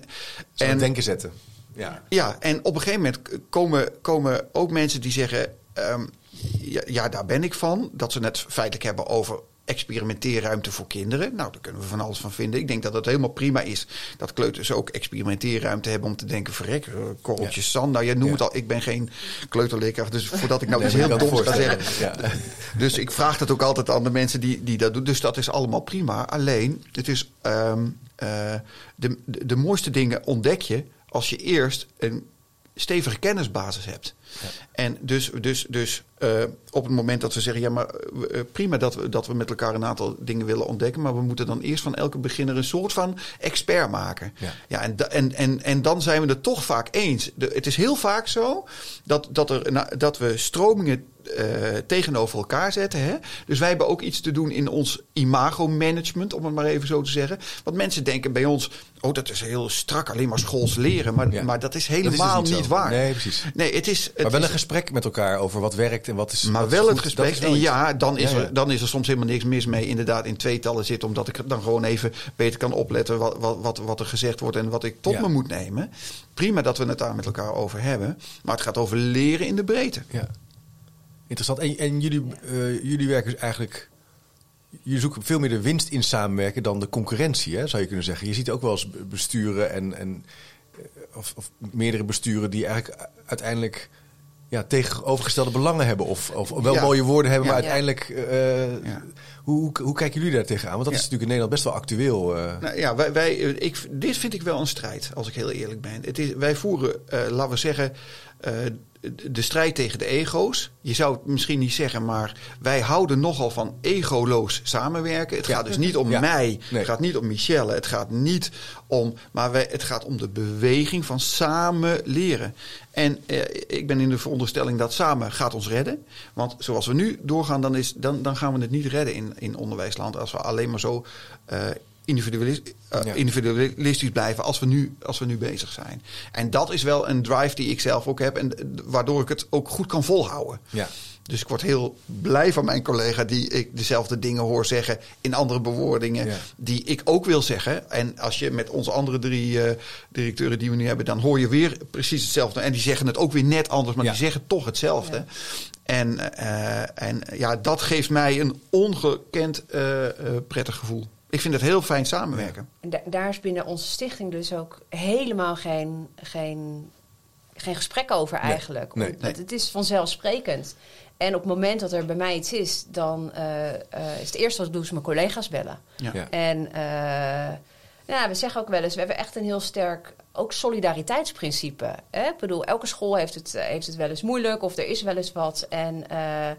Zo en, denken zetten. Ja. ja, en op een gegeven moment komen, komen ook mensen die zeggen: ehm, ja, ja, daar ben ik van. Dat ze het feitelijk hebben over experimenteerruimte voor kinderen. Nou, daar kunnen we van alles van vinden. Ik denk dat het helemaal prima is dat kleuters ook experimenteerruimte hebben om te denken: verrek, eh, korreltjes zand. Nou, jij noemt Ja. het al. Ik ben geen kleuterleerkracht, dus voordat ik nou Nee, iets heel doms ga zeggen. Ja. Dus ik vraag dat ook altijd aan de mensen die, die dat doen. Dus dat is allemaal prima. Alleen, het is ehm, eh, de, de, de mooiste dingen ontdek je als je eerst een stevige kennisbasis hebt. En dus, dus, dus eh, op het moment dat we zeggen, ja, maar eh, prima dat we, dat we met elkaar een aantal dingen willen ontdekken, maar we moeten dan eerst van elke beginner een soort van expert maken. Ja. Ja, en, en, en, en dan zijn we het toch vaak eens. De, het is heel vaak zo dat, dat, er, na- dat we stromingen eh, tegenover elkaar zetten. Hè? Dus wij hebben ook iets te doen in ons imago-management, om het maar even zo te zeggen. Want mensen denken bij ons, oh, dat is heel strak, alleen maar schools leren. Maar, Ja. maar dat is Dat is dus helemaal niet waar. Nee, precies. Nee, het is. Het Maar wel is- een gesprek met elkaar over wat werkt en wat is. maar wat is wel goed. het gesprek. is wel En iets. ja, dan is, Ja, ja. Er, dan is er soms helemaal niks mis mee inderdaad in tweetallen zitten. Omdat ik dan gewoon even beter kan opletten wat, wat, wat, wat er gezegd wordt en wat ik tot Ja. me moet nemen. Prima dat we het daar met elkaar over hebben. Maar het gaat over leren in de breedte. Ja. Interessant. En, en jullie, eh, jullie werken dus eigenlijk. Jullie zoeken veel meer de winst in samenwerken dan de concurrentie, hè, zou je kunnen zeggen. Je ziet ook wel eens besturen en, en eh, of, of meerdere besturen die eigenlijk uiteindelijk ja, tegenovergestelde belangen hebben. Of, of wel Ja. mooie woorden hebben, Ja. maar uiteindelijk. eh, Ja. hoe, hoe, hoe kijken jullie daar tegenaan? Want dat is natuurlijk in Nederland best wel actueel. eh. Nou ja, wij, wij, eh, ik, dit vind ik wel een strijd, als ik heel eerlijk ben. Het is, wij voeren, laten we zeggen, de- strijd tegen de ego's. Je zou het misschien niet zeggen, maar wij houden nogal van egoloos samenwerken. Het Ja. gaat dus niet om Ja. mij, Nee. het gaat niet om Michelle, het gaat niet om, maar wij, het gaat om de beweging van samen leren. En eh, ik ben in de veronderstelling dat samen gaat ons redden. Want zoals we nu doorgaan, dan, is, dan, dan gaan we het niet redden in, in onderwijsland. Als we alleen maar zo eh, individualis- eh, Ja. individualistisch blijven als we, nu, als we nu bezig zijn. En dat is wel een drive die ik zelf ook heb. En waardoor ik het ook goed kan volhouden. Ja. Dus ik word heel blij van mijn collega die ik dezelfde dingen hoor zeggen in andere bewoordingen. Ja. Die ik ook wil zeggen. En als je met onze andere drie eh, directeuren die we nu hebben, dan hoor je weer precies hetzelfde. En die zeggen het ook weer net anders, maar Ja. die zeggen toch hetzelfde. Ja. En, eh, en ja, dat geeft mij een ongekend eh, eh, prettig gevoel. Ik vind het heel fijn samenwerken. En da- daar is binnen onze stichting dus ook helemaal geen, geen, geen gesprek over Nee, eigenlijk. nee. Want Het is vanzelfsprekend. En op het moment dat er bij mij iets is, dan eh, eh, is het eerste wat ik doe, is mijn collega's bellen. Ja. Ja. En eh, ja, we zeggen ook wel eens, we hebben echt een heel sterk ook solidariteitsprincipe. Hè? Ik bedoel, elke school heeft het, heeft het wel eens moeilijk of er is wel eens wat. En eh,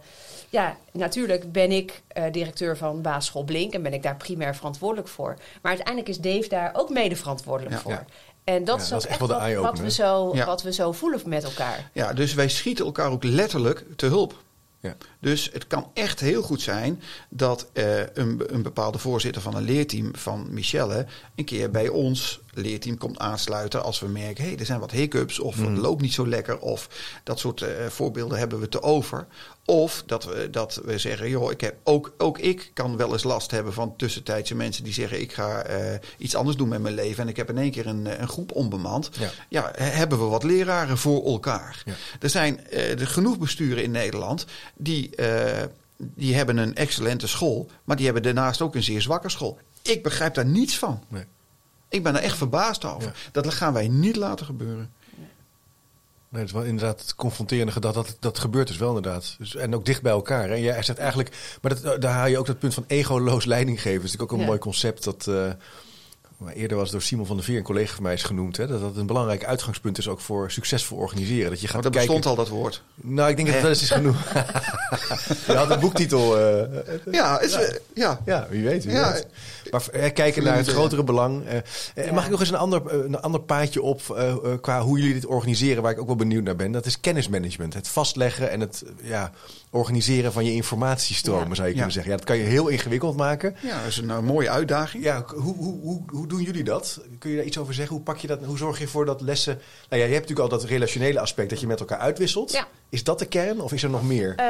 ja, natuurlijk ben ik eh, directeur van basisschool Blink en ben ik daar primair verantwoordelijk voor. Maar uiteindelijk is Dave daar ook mede verantwoordelijk Ja. voor. Ja. En dat Ja, is dat ook is echt echt wel de wat, we zo, Ja. wat we zo voelen met elkaar. Ja, dus wij schieten elkaar ook letterlijk te hulp. Ja. Dus het kan echt heel goed zijn dat eh, een, een bepaalde voorzitter van een leerteam van Michelle een keer bij ons leerteam komt aansluiten als we merken, hé, hey, er zijn wat hiccups of het loopt niet zo lekker of dat soort eh, voorbeelden hebben we te over. Of dat we, dat we zeggen, joh, ik heb ook, ook ik kan wel eens last hebben van tussentijdse mensen die zeggen, ik ga eh, iets anders doen met mijn leven en ik heb in één keer een, eh, een groep onbemand. Ja. Ja, he- hebben we wat leraren voor elkaar. Ja. Er zijn er genoeg besturen in Nederland die, die hebben een excellente school, maar die hebben daarnaast ook een zeer zwakke school. Ik begrijp daar niets van. Nee. Ik ben er echt verbaasd over. Ja. Dat gaan wij niet laten gebeuren. Nee, het is wel inderdaad het confronterende dat, dat dat gebeurt dus wel inderdaad. Dus, en ook dicht bij elkaar. En jij zegt eigenlijk, maar dat, daar haal je ook dat punt van egoloos leidinggeven. Dat is natuurlijk ook een Ja. mooi concept dat, eh, maar eerder was door Simon van der Veer, een collega van mij, is genoemd. Hè, dat dat een belangrijk uitgangspunt is ook voor succesvol organiseren. Dat je gaat Maar dat kijken. bestond al dat woord. Nou, ik denk dat het wel eens is genoemd. je had een boektitel. eh, Ja, is, ja. ja, wie weet. Wie Ja. weet. Maar eh, kijken naar het grotere belang. eh. Mag ik nog eens een ander, een ander paadje op qua hoe jullie dit organiseren, waar ik ook wel benieuwd naar ben? Dat is kennismanagement. Het vastleggen en het ja, organiseren van je informatiestromen, Ja. zou je Ja. kunnen zeggen. Ja, dat kan je heel ingewikkeld maken. ja, dat is een eh, mooie uitdaging. Ja, hoe, hoe, hoe, hoe doen jullie dat? Kun je daar iets over zeggen? Hoe, pak je dat, hoe zorg je ervoor dat lessen... Nou ja, je hebt natuurlijk al dat relationele aspect dat je met elkaar uitwisselt. Ja. Is dat de kern of is er nog meer? Eh,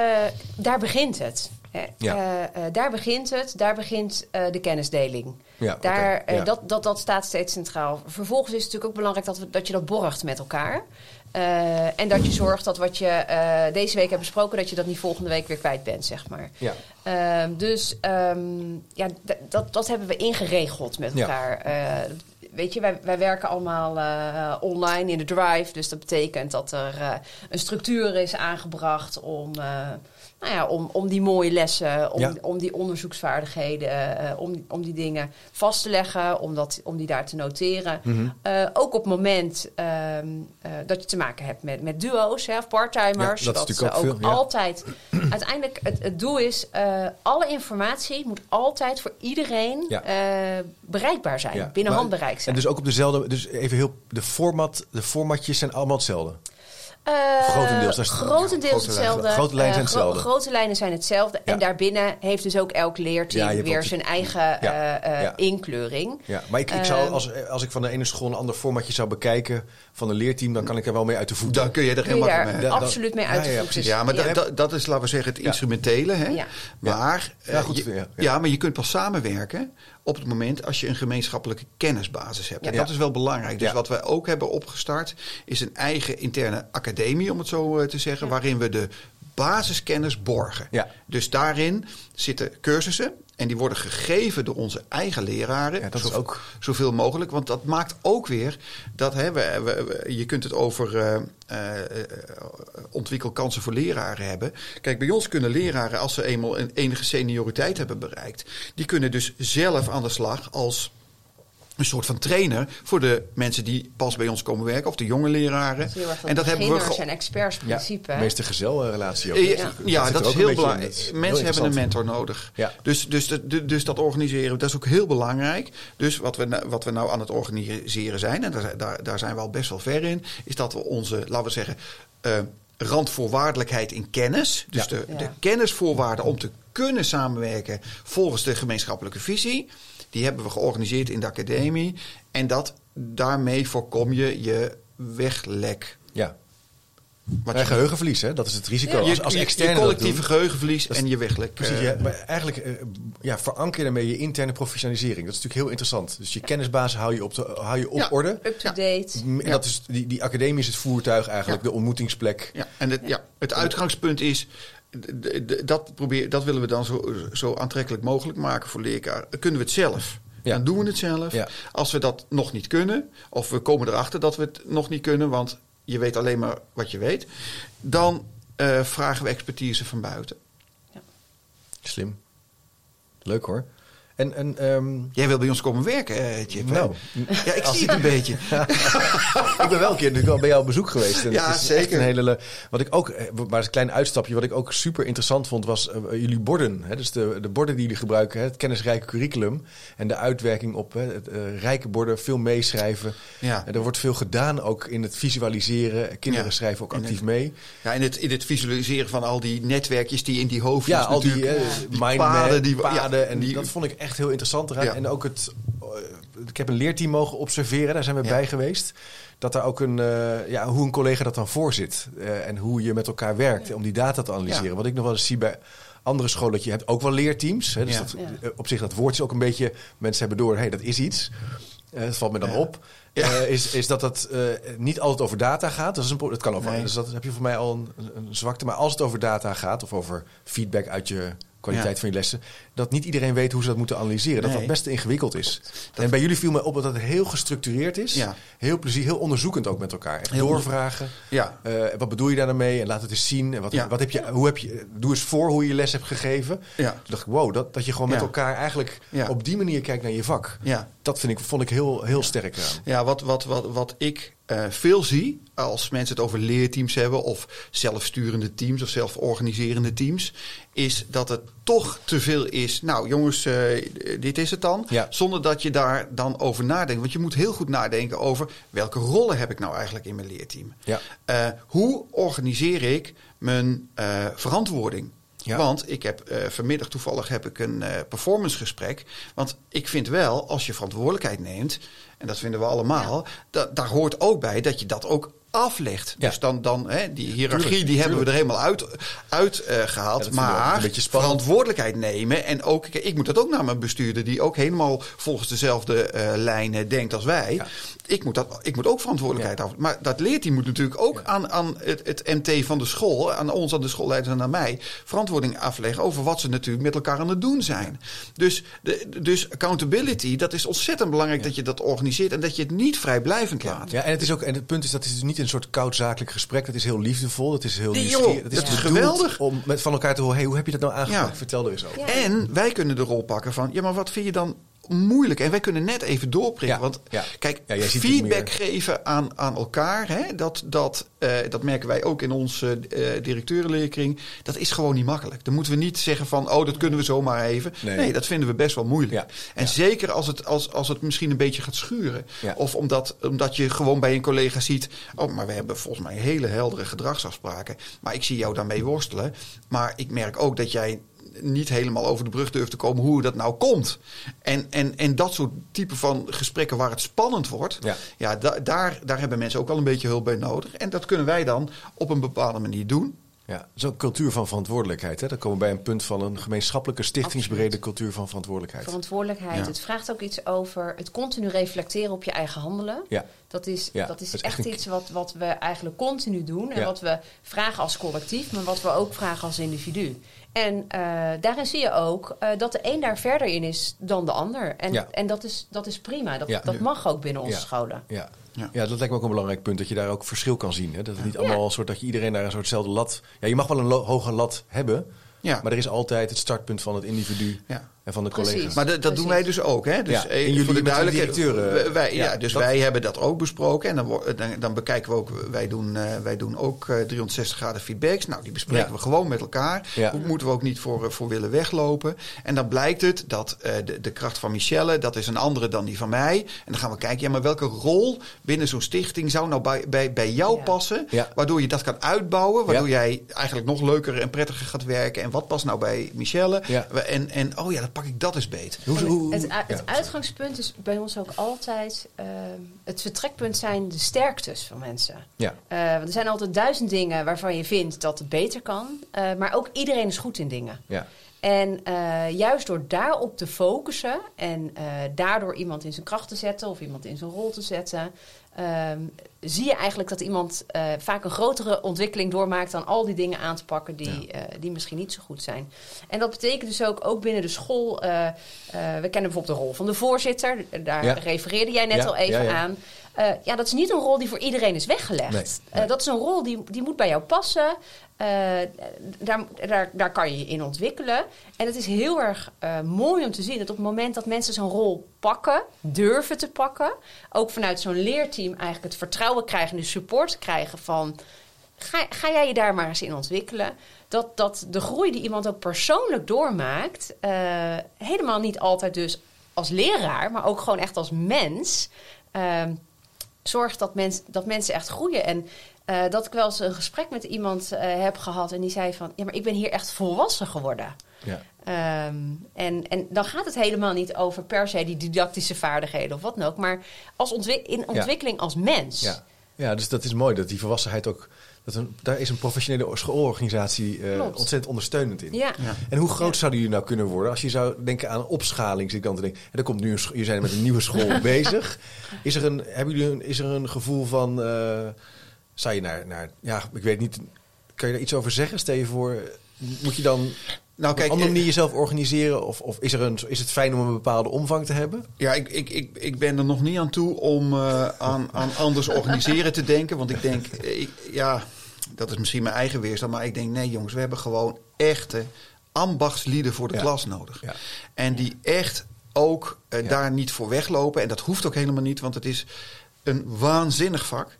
daar begint het. Ja. Eh, daar begint het. Daar begint de kennisdeling. Ja, daar, dat, dat, dat staat steeds centraal. Vervolgens is het natuurlijk ook belangrijk dat, we, dat je dat borgt met elkaar. Eh, en dat je zorgt dat wat je eh, deze week hebt besproken, dat je dat niet volgende week weer kwijt bent, zeg maar. Ja. Ehm, dus ehm, ja, dat, dat hebben we ingeregeld met elkaar. Eh, weet je, wij, wij werken allemaal online in de drive. Dus dat betekent dat er een structuur is aangebracht om, nou ja, om, om die mooie lessen, om, Ja. om die onderzoeksvaardigheden, eh, om, om die dingen vast te leggen, om, dat, om die daar te noteren. Mhm. Eh, ook op het moment ehm, eh, dat je te maken hebt met, met duo's hè, of parttimers. Ja, dat natuurlijk ook ook veel, ja. altijd. Uiteindelijk, het, het doel is, alle informatie moet altijd voor iedereen bereikbaar zijn. Binnen maar- handbereik En zijn. dus ook op dezelfde, dus even heel, de format, de formatjes zijn allemaal hetzelfde. Eh, grotendeels, dat is- grotendeels grote hetzelfde. lijnen. Grote lijnen zijn Eh, gro- hetzelfde. grote lijnen zijn hetzelfde. Ja. En daarbinnen heeft dus ook elk leerteam Ja, weer zijn eigen Ja, eh, eh, ja. inkleuring. Ja, maar ik, ik zou, Ehm, als, als ik van de ene school een ander formatje zou bekijken van een leerteam, dan kan ik er wel mee uit de voeten. Dan kun je er helemaal mee. Dan- absoluut mee uit de ja, voeten. Ja, maar Ja. dat- is, laten we zeggen, het Ja. instrumentele. Hè? Ja. Maar, Ja, eh, goed, je, ja. maar je kunt pas samenwerken op het moment als je een gemeenschappelijke kennisbasis hebt. En Ja. dat is wel belangrijk. Dus Ja. wat we ook hebben opgestart is een eigen interne academie, om het zo eh, te zeggen, waarin we de basiskennis borgen. Ja. Dus daarin zitten cursussen. En die worden gegeven door onze eigen leraren. Ja, dat is ook- Zoveel mogelijk. Want dat maakt ook weer dat hè, we, we- we- je kunt het over eh, eh, ontwikkelkansen voor leraren hebben. Kijk, bij ons kunnen leraren, als ze eenmaal een enige senioriteit hebben bereikt, die kunnen dus zelf aan de slag als een soort van trainer voor de mensen die pas bij ons komen werken, of de jonge leraren. Dat is heel erg dat en dat hebben we en experts Ja, principe. hè? meester-gezel-relatie ook. ja, natuurlijk. ja, dat is ook heel belangrijk. Heel Mensen hebben een mentor nodig. Ja. Dus, dus, dus, dus dat organiseren, dat is ook heel belangrijk. Dus wat we, nou- wat we nou aan het organiseren zijn, en daar, daar, daar zijn we al best wel ver in, is dat we onze, laten we zeggen, eh, randvoorwaardelijkheid in kennis, dus Ja. de, Ja. de kennisvoorwaarden om te kunnen samenwerken volgens de gemeenschappelijke visie, die hebben we georganiseerd in de academie. En dat, daarmee voorkom je je weglek. Ja. Wat je- geheugenverlies, hè? dat is het risico. je, als, externe je collectieve doen. geheugenverlies en je weglek. Precies, eh, ja, maar eigenlijk eh, ja, veranker je daarmee je interne professionalisering. Dat is natuurlijk heel interessant. Dus je kennisbasis hou je op, de, hou je op Ja. orde. Up-to-date. En dat is, die, die academie is het voertuig eigenlijk, Ja. de ontmoetingsplek. Ja, en het, ja, het uitgangspunt is. Dat, probeer, dat willen we dan zo, zo aantrekkelijk mogelijk maken voor leerkaar. Kunnen we het zelf? Ja. Dan doen we het zelf. Ja. Als we dat nog niet kunnen, of we komen erachter dat we het nog niet kunnen, want je weet alleen maar wat je weet, dan eh, vragen we expertise van buiten. Slim. Leuk hoor. En, en ehm, Jij wil bij ons komen werken, eh, Chip? Nou, ja, ik zie het een beetje. ik ben wel een keer natuurlijk bij jou op bezoek geweest. En Ja, het is zeker. Een hele, wat ik ook, eh, maar een klein uitstapje, wat ik ook super interessant vond, was eh, jullie borden. Hè? Dus de, de borden die jullie gebruiken, hè? het kennisrijke curriculum en de uitwerking op hè? het, rijke borden, veel meeschrijven. Ja. En er wordt veel gedaan ook in het visualiseren. Kinderen Ja. schrijven ook actief het- mee. Ja, in het, in het visualiseren van al die netwerkjes die in die hoofdjes Ja, al die, eh, die paden die- paden. ja, en die- dat vond ik echt heel interessant eraan. Ja. En ook het... eh, ik heb een leerteam mogen observeren, daar zijn we Ja. bij geweest. Dat daar ook een... eh, ja, hoe een collega dat dan voorzit. eh, en hoe je met elkaar werkt om die data te analyseren. Wat ik nog wel eens zie bij andere scholen, dat je hebt ook wel leerteams. Hè, dus dat, op zich, dat woord is ook een beetje... Mensen hebben door, hé, hey, dat is iets. Eh dat valt me dan op. Ja. Is, is dat het niet altijd over data gaat. Dat, is een, dat kan. Nee. Dus dat heb je voor mij al een, een zwakte. Maar als het over data gaat, of over feedback uit je kwaliteit Ja. van je lessen, dat niet iedereen weet hoe ze dat moeten analyseren. Dat Nee. dat best ingewikkeld is. En bij jullie viel me op dat het heel gestructureerd is. Ja. Heel plezier, heel onderzoekend ook met elkaar. Echt Heel doorvragen. Ja. Eh, wat bedoel je daar dan mee? En laat het eens zien. En wat, Ja. wat heb je, hoe heb je, doe eens voor hoe je les hebt gegeven. Ja. Toen dacht ik, wow, dat, dat je gewoon met elkaar eigenlijk op die manier kijkt naar je vak. Ja. Dat vind ik, vond ik heel, heel sterk eraan. Ja, wat, wat, wat, wat ik eh, veel zie als mensen het over leerteams hebben of zelfsturende teams of zelforganiserende teams, is dat het toch te veel is. Nou, jongens, eh, dit is het dan. Ja. Zonder dat je daar dan over nadenkt. Want je moet heel goed nadenken over welke rollen heb ik nou eigenlijk in mijn leerteam. Ja. Eh, hoe organiseer ik mijn verantwoording? Ja. Want ik heb vanmiddag toevallig heb ik een eh performancegesprek. Want ik vind wel, als je verantwoordelijkheid neemt, en dat vinden we allemaal, da- daar hoort ook bij dat je dat ook aflegt. Ja. Dus dan, dan hè, die hiërarchie, Tuurlijk, die hebben we er helemaal uit, uit eh, Ja, gehaald. maar een beetje spannend. verantwoordelijkheid nemen. En ook, ik moet dat ook naar mijn bestuurder, die ook helemaal volgens dezelfde eh lijnen denkt als wij. Ja. Ik, moet dat, ik moet ook verantwoordelijkheid af. Maar dat leert hij moet natuurlijk ook aan, aan het, het MT van de school, aan ons, aan de schoolleiders en aan mij, verantwoording afleggen over wat ze natuurlijk met elkaar aan het doen zijn. Dus, de, dus accountability, dat is ontzettend belangrijk dat je dat organiseert en dat je het niet vrijblijvend laat. Ja, en het, is ook, en het punt is dat het is niet een soort koud zakelijk gesprek. Dat is heel liefdevol. Dat is heel Nee, joh, dat dat is geweldig. Om met van elkaar te horen, hey, hoe heb je dat nou aangepakt? Ja. Vertel er eens over. Ja. En wij kunnen de rol pakken van, ja, maar wat vind je dan moeilijk? En wij kunnen net even doorprikken. Ja, Want ja. kijk, Ja, feedback geven aan, aan elkaar, hè, dat, dat, eh, dat merken wij ook in onze eh directeurenleerkring. Dat is gewoon niet makkelijk. Dan moeten we niet zeggen van, oh, dat kunnen we zomaar even. Nee. Nee, dat vinden we best wel moeilijk. En zeker als het, als, als het misschien een beetje gaat schuren. Of omdat, omdat je gewoon bij een collega ziet, oh, maar we hebben volgens mij hele heldere gedragsafspraken. Maar ik zie jou daarmee worstelen. Maar ik merk ook dat jij niet helemaal over de brug durft te komen hoe dat nou komt. En, en, en dat soort type van gesprekken waar het spannend wordt, Ja. ja. da- daar, daar hebben mensen ook wel een beetje hulp bij nodig. En dat kunnen wij dan op een bepaalde manier doen. Ja, zo'n cultuur van verantwoordelijkheid. Hè? Dan komen we bij een punt van een gemeenschappelijke stichtingsbrede cultuur van verantwoordelijkheid. Verantwoordelijkheid. Ja. Het vraagt ook iets over het continu reflecteren op je eigen handelen. Ja. Dat is, Ja, dat is, dat is echt echt een- iets wat, wat we eigenlijk continu doen. En Ja. wat we vragen als collectief, maar wat we ook vragen als individu. En eh, daarin zie je ook eh, dat de een daar verder in is dan de ander. En, en dat, is, dat is prima. Dat, dat mag ook binnen onze Ja. scholen. Ja. Ja. Ja. dat lijkt me ook een belangrijk punt. Dat je daar ook verschil kan zien. Hè? Dat het niet allemaal een soort dat je iedereen daar een soortzelfde lat. Ja, je mag wel een hoge lat hebben. Ja. Maar er is altijd het startpunt van het individu Ja. En van de Precies. collega's. Maar dat, dat doen wij dus ook. Hè? Dus Ja, eh, en jullie voor de duidelijkheid. wij- ja, ja, dus dat- wij hebben dat ook besproken. En dan, dan, dan bekijken we ook. Wij doen, eh, wij doen ook eh, 360 graden feedbacks. Nou, die bespreken Ja. we gewoon met elkaar. Ja. Daar moeten we ook niet voor, eh, voor willen weglopen. En dan blijkt het dat eh, de, de kracht van Michelle, dat is een andere dan die van mij. En dan gaan we kijken, ja, maar welke rol binnen zo'n stichting zou nou bij, bij, bij jou Ja. passen? Ja. Waardoor je dat kan uitbouwen. Waardoor Ja. jij eigenlijk nog leuker en prettiger gaat werken. En wat past nou bij Michelle? Ja. En, en oh ja, dan pak ik dat eens beet. Hoe, hoe- het, het uitgangspunt is bij ons ook altijd... ehm, het vertrekpunt zijn de sterktes van mensen. Ja. Eh, want er zijn altijd duizend dingen waarvan je vindt dat het beter kan. Eh, maar ook iedereen is goed in dingen. Ja. En eh, juist door daarop te focussen en eh, daardoor iemand in zijn kracht te zetten of iemand in zijn rol te zetten, ehm, zie je eigenlijk dat iemand eh, vaak een grotere ontwikkeling doormaakt dan al die dingen aan te pakken die, die misschien niet zo goed zijn. En dat betekent dus ook, ook binnen de school, we kennen bijvoorbeeld de rol van de voorzitter, daar Ja. refereerde jij net Ja, al even aan. Ja, dat is niet een rol die voor iedereen is weggelegd. Nee, nee. dat is een rol die, die moet bij jou passen. Eh, daar, daar, daar kan je je in ontwikkelen. En het is heel erg eh, mooi om te zien dat op het moment dat mensen zo'n rol pakken, durven te pakken, ook vanuit zo'n leerteam eigenlijk het vertrouwen krijgen en de support krijgen van. Ga, ga jij je daar maar eens in ontwikkelen? Dat, dat de groei die iemand ook persoonlijk doormaakt, eh, helemaal niet altijd dus als leraar, maar ook gewoon echt als mens, zorgt dat, mens, dat mensen echt groeien. En eh, dat ik wel eens een gesprek met iemand eh, heb gehad en die zei van, ja, maar ik ben hier echt volwassen geworden. Ja. Ehm, en, en dan gaat het helemaal niet over per se die didactische vaardigheden of wat dan ook, maar als ontwik- in ontwikkeling als mens. Ja. ja, dus dat is mooi dat die volwassenheid ook. Dat een, daar is een professionele schoolorganisatie eh, ontzettend ondersteunend in. Ja. Ja. En hoe groot Ja. zouden jullie nou kunnen worden als je zou denken aan opschaling? Zit ik dan te denken. En er komt nu een, jullie zijn met een nieuwe school bezig. Is er een, hebben jullie een, is er een gevoel van. eh zou je naar, naar. Ja, ik weet niet. Kan je daar iets over zeggen? Stel je voor. Moet je dan Nou, Op kijk, een andere eh, manier jezelf organiseren? Of, of is, er een, is het fijn om een bepaalde omvang te hebben? Ja, ik, ik, ik, ik ben er nog niet aan toe om eh, aan, aan anders organiseren te denken. Want ik denk, eh, ik- ja, dat is misschien mijn eigen weerstand. Maar ik denk, nee jongens, we hebben gewoon echte ambachtslieden voor de Ja. klas nodig. Ja. En die echt ook Ja. daar niet voor weglopen. En dat hoeft ook helemaal niet, want het is een waanzinnig vak.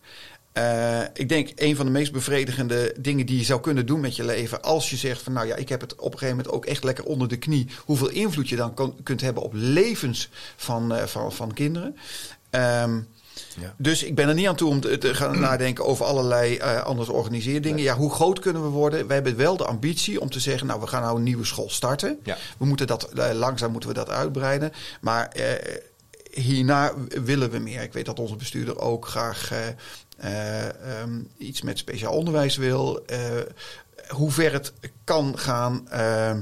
Eh, ik denk een van de meest bevredigende dingen die je zou kunnen doen met je leven. Als je zegt van nou ja, ik heb het op een gegeven moment ook echt lekker onder de knie. Hoeveel invloed je dan kan, kunt hebben op levens van, eh, van, van kinderen. Ehm, Ja. dus ik ben er niet aan toe om te, te gaan nadenken over allerlei eh, anders organiseren Ja, hoe groot kunnen we worden? We hebben wel de ambitie om te zeggen, nou, we gaan nou een nieuwe school starten. Ja. We moeten dat langzaam moeten we dat uitbreiden. Maar hierna willen we meer. Ik weet dat onze bestuurder ook graag eh, eh, ehm, iets met speciaal onderwijs wil. Eh, hoe ver het kan gaan. eh,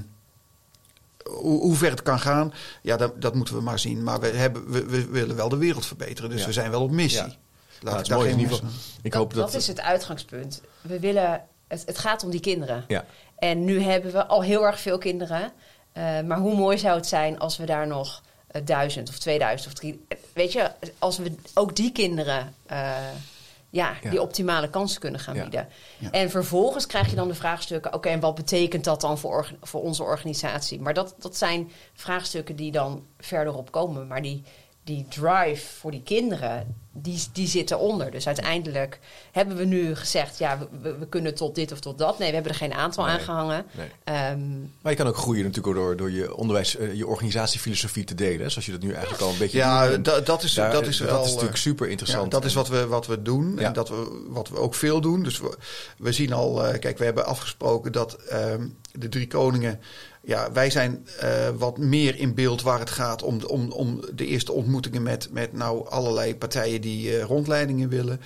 hoe, ver het kan gaan, ja, dat, dat moeten we maar zien. Maar we, hebben, we, we willen wel de wereld verbeteren. Dus Ja. we zijn wel op missie. Ja. Laat Nou, het ik is daar mooi in geen ieder geval. mis- Ik dat, hoop dat... dat is het uitgangspunt. We willen, het, het gaat om die kinderen. Ja. En nu hebben we al heel erg veel kinderen. Eh, maar hoe mooi zou het zijn als we daar nog duizend of 2000 of drie. Weet je, als we ook die kinderen eh, ja, Ja. die optimale kansen kunnen gaan bieden. Ja. En vervolgens krijg je dan de vraagstukken: oké, en wat betekent dat dan voor, voor onze organisatie? Maar dat, dat zijn vraagstukken die dan verderop komen. Maar die, die drive voor die kinderen, die, die zit eronder. Dus uiteindelijk hebben we nu gezegd: ja, we, kunnen tot dit of tot dat. Nee, we hebben er geen aantal Nee. aangehangen. Nee. Ehm, Maar je kan ook groeien natuurlijk door, door je onderwijs, eh, je organisatiefilosofie te delen. Zoals je dat nu eigenlijk al een beetje Ja, da- dat is, Daar- dat is dat wel... is eh, natuurlijk super Ja, interessant. dat is wat we, wat we doen Ja. en dat we, wat we ook veel doen. Dus we, we zien al, eh, kijk, we hebben afgesproken dat ehm, de drie koningen. Ja, wij zijn eh, wat meer in beeld waar het gaat om, de- om, om de eerste ontmoetingen met, met nou allerlei partijen die eh, rondleidingen willen.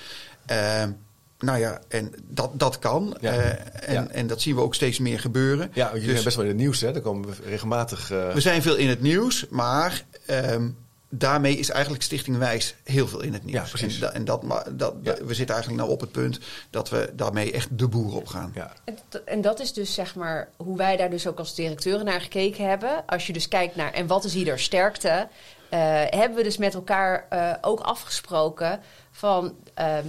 Ehm, nou ja, en dat, dat kan. Ja. Eh, en, Ja. en dat zien we ook steeds meer gebeuren. Ja, jullie Dus- zijn best wel in het nieuws, hè? Daar komen we regelmatig... eh, we zijn veel in het nieuws, maar ehm, daarmee is eigenlijk Stichting Wijs heel veel in het nieuws. Ja, precies. En, da- en dat, maar dat, Ja. we zitten eigenlijk nou op het punt dat we daarmee echt de boer op gaan. ja. En, dat- en dat is dus zeg maar hoe wij daar dus ook als directeuren naar gekeken hebben. Als je dus kijkt naar en wat is ieder sterkte, hebben we dus met elkaar eh, ook afgesproken van ehm,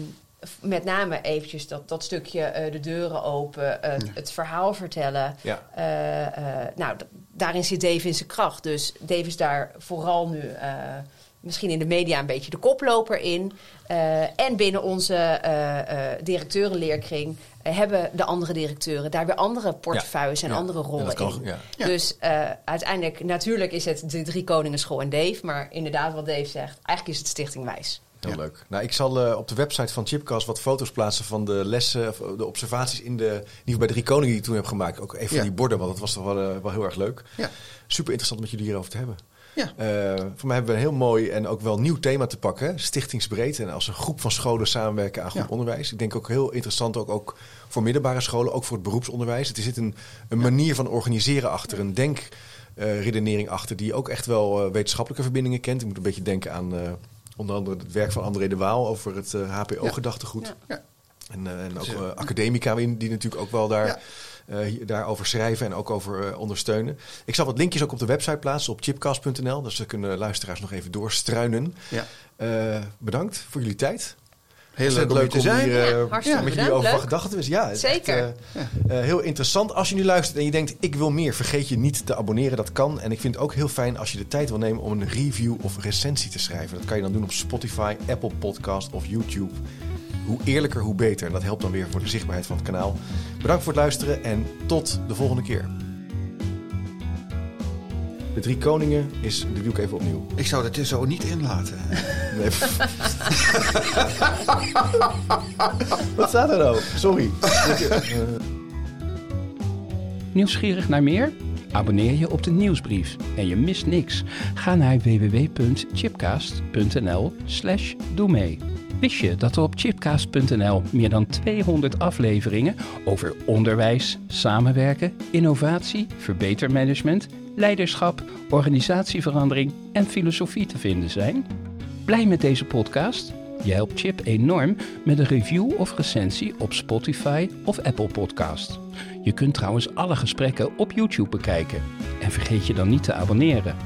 met name eventjes dat, dat stukje eh, de deuren open, eh, het verhaal vertellen. Ja. Eh, eh, nou, daarin zit Dave in zijn kracht. Dus Dave is daar vooral nu eh, misschien in de media een beetje de koploper in. Eh, en binnen onze eh, eh, directeurenleerkring eh, hebben de andere directeuren daar weer andere portefeuilles en Ja. andere rollen dat kan, in. ja. Ja. Dus eh, uiteindelijk, natuurlijk is het de Drie Koningen School en Dave. Maar inderdaad, wat Dave zegt, eigenlijk is het Stichting Wijs. Heel Ja. leuk. Nou, ik zal eh, op de website van Chipcast wat foto's plaatsen van de lessen, of de observaties in de, in ieder geval bij de Drie Koningen die ik toen heb gemaakt. Ook even van Ja. die borden, want dat was toch wel, eh, wel heel erg leuk. Ja. Super interessant om met jullie hierover te hebben. Ja. Eh, voor mij hebben we een heel mooi en ook wel nieuw thema te pakken. Stichtingsbreed en als een groep van scholen samenwerken aan goed Ja. onderwijs. Ik denk ook heel interessant, ook, ook voor middelbare scholen, ook voor het beroepsonderwijs. Er zit een, een manier van organiseren achter, een denkredenering achter, die ook echt wel eh, wetenschappelijke verbindingen kent. Ik moet een beetje denken aan eh, onder andere het werk van André de Waal over het eh, HPO-gedachtegoed. En, eh, en ook eh, eh, academica, die natuurlijk ook wel daar, eh, daarover schrijven en ook over eh, ondersteunen. Ik zal wat linkjes ook op de website plaatsen op chipcast.nl. Dus dan kunnen luisteraars nog even doorstruinen. Ja. Eh, bedankt voor jullie tijd. Heel leuk om hier te zijn. hier, eh, Ja, hartstikke met jullie bedankt. over van Leuk. gedachten. Ja, echt, Zeker. eh, eh, heel interessant. Als je nu luistert en je denkt, ik wil meer, vergeet je niet te abonneren. Dat kan. En ik vind het ook heel fijn als je de tijd wil nemen om een review of recensie te schrijven. Dat kan je dan doen op Spotify, Apple Podcast of YouTube. Hoe eerlijker, hoe beter. En dat helpt dan weer voor de zichtbaarheid van het kanaal. Bedankt voor het luisteren en tot de volgende keer. De Drie Koningen is, die doe ik even opnieuw. Ik zou het er zo niet in laten. Nee. Wat staat er nou? Sorry. Nieuwsgierig naar meer? Abonneer je op de nieuwsbrief en je mist niks. Ga naar www.chipcast.nl slash doe mee. Wist je dat er op chipcast.nl meer dan 200 afleveringen over onderwijs, samenwerken, innovatie, verbetermanagement, leiderschap, organisatieverandering en filosofie te vinden zijn? Blij met deze podcast? Je helpt Chip enorm met een review of recensie op Spotify of Apple Podcast. Je kunt trouwens alle gesprekken op YouTube bekijken. En vergeet je dan niet te abonneren.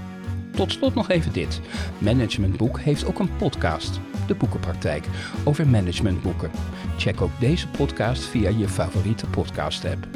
Tot slot nog even dit. Managementboek heeft ook een podcast, De Boekenpraktijk, over managementboeken. Check ook deze podcast via je favoriete podcast app.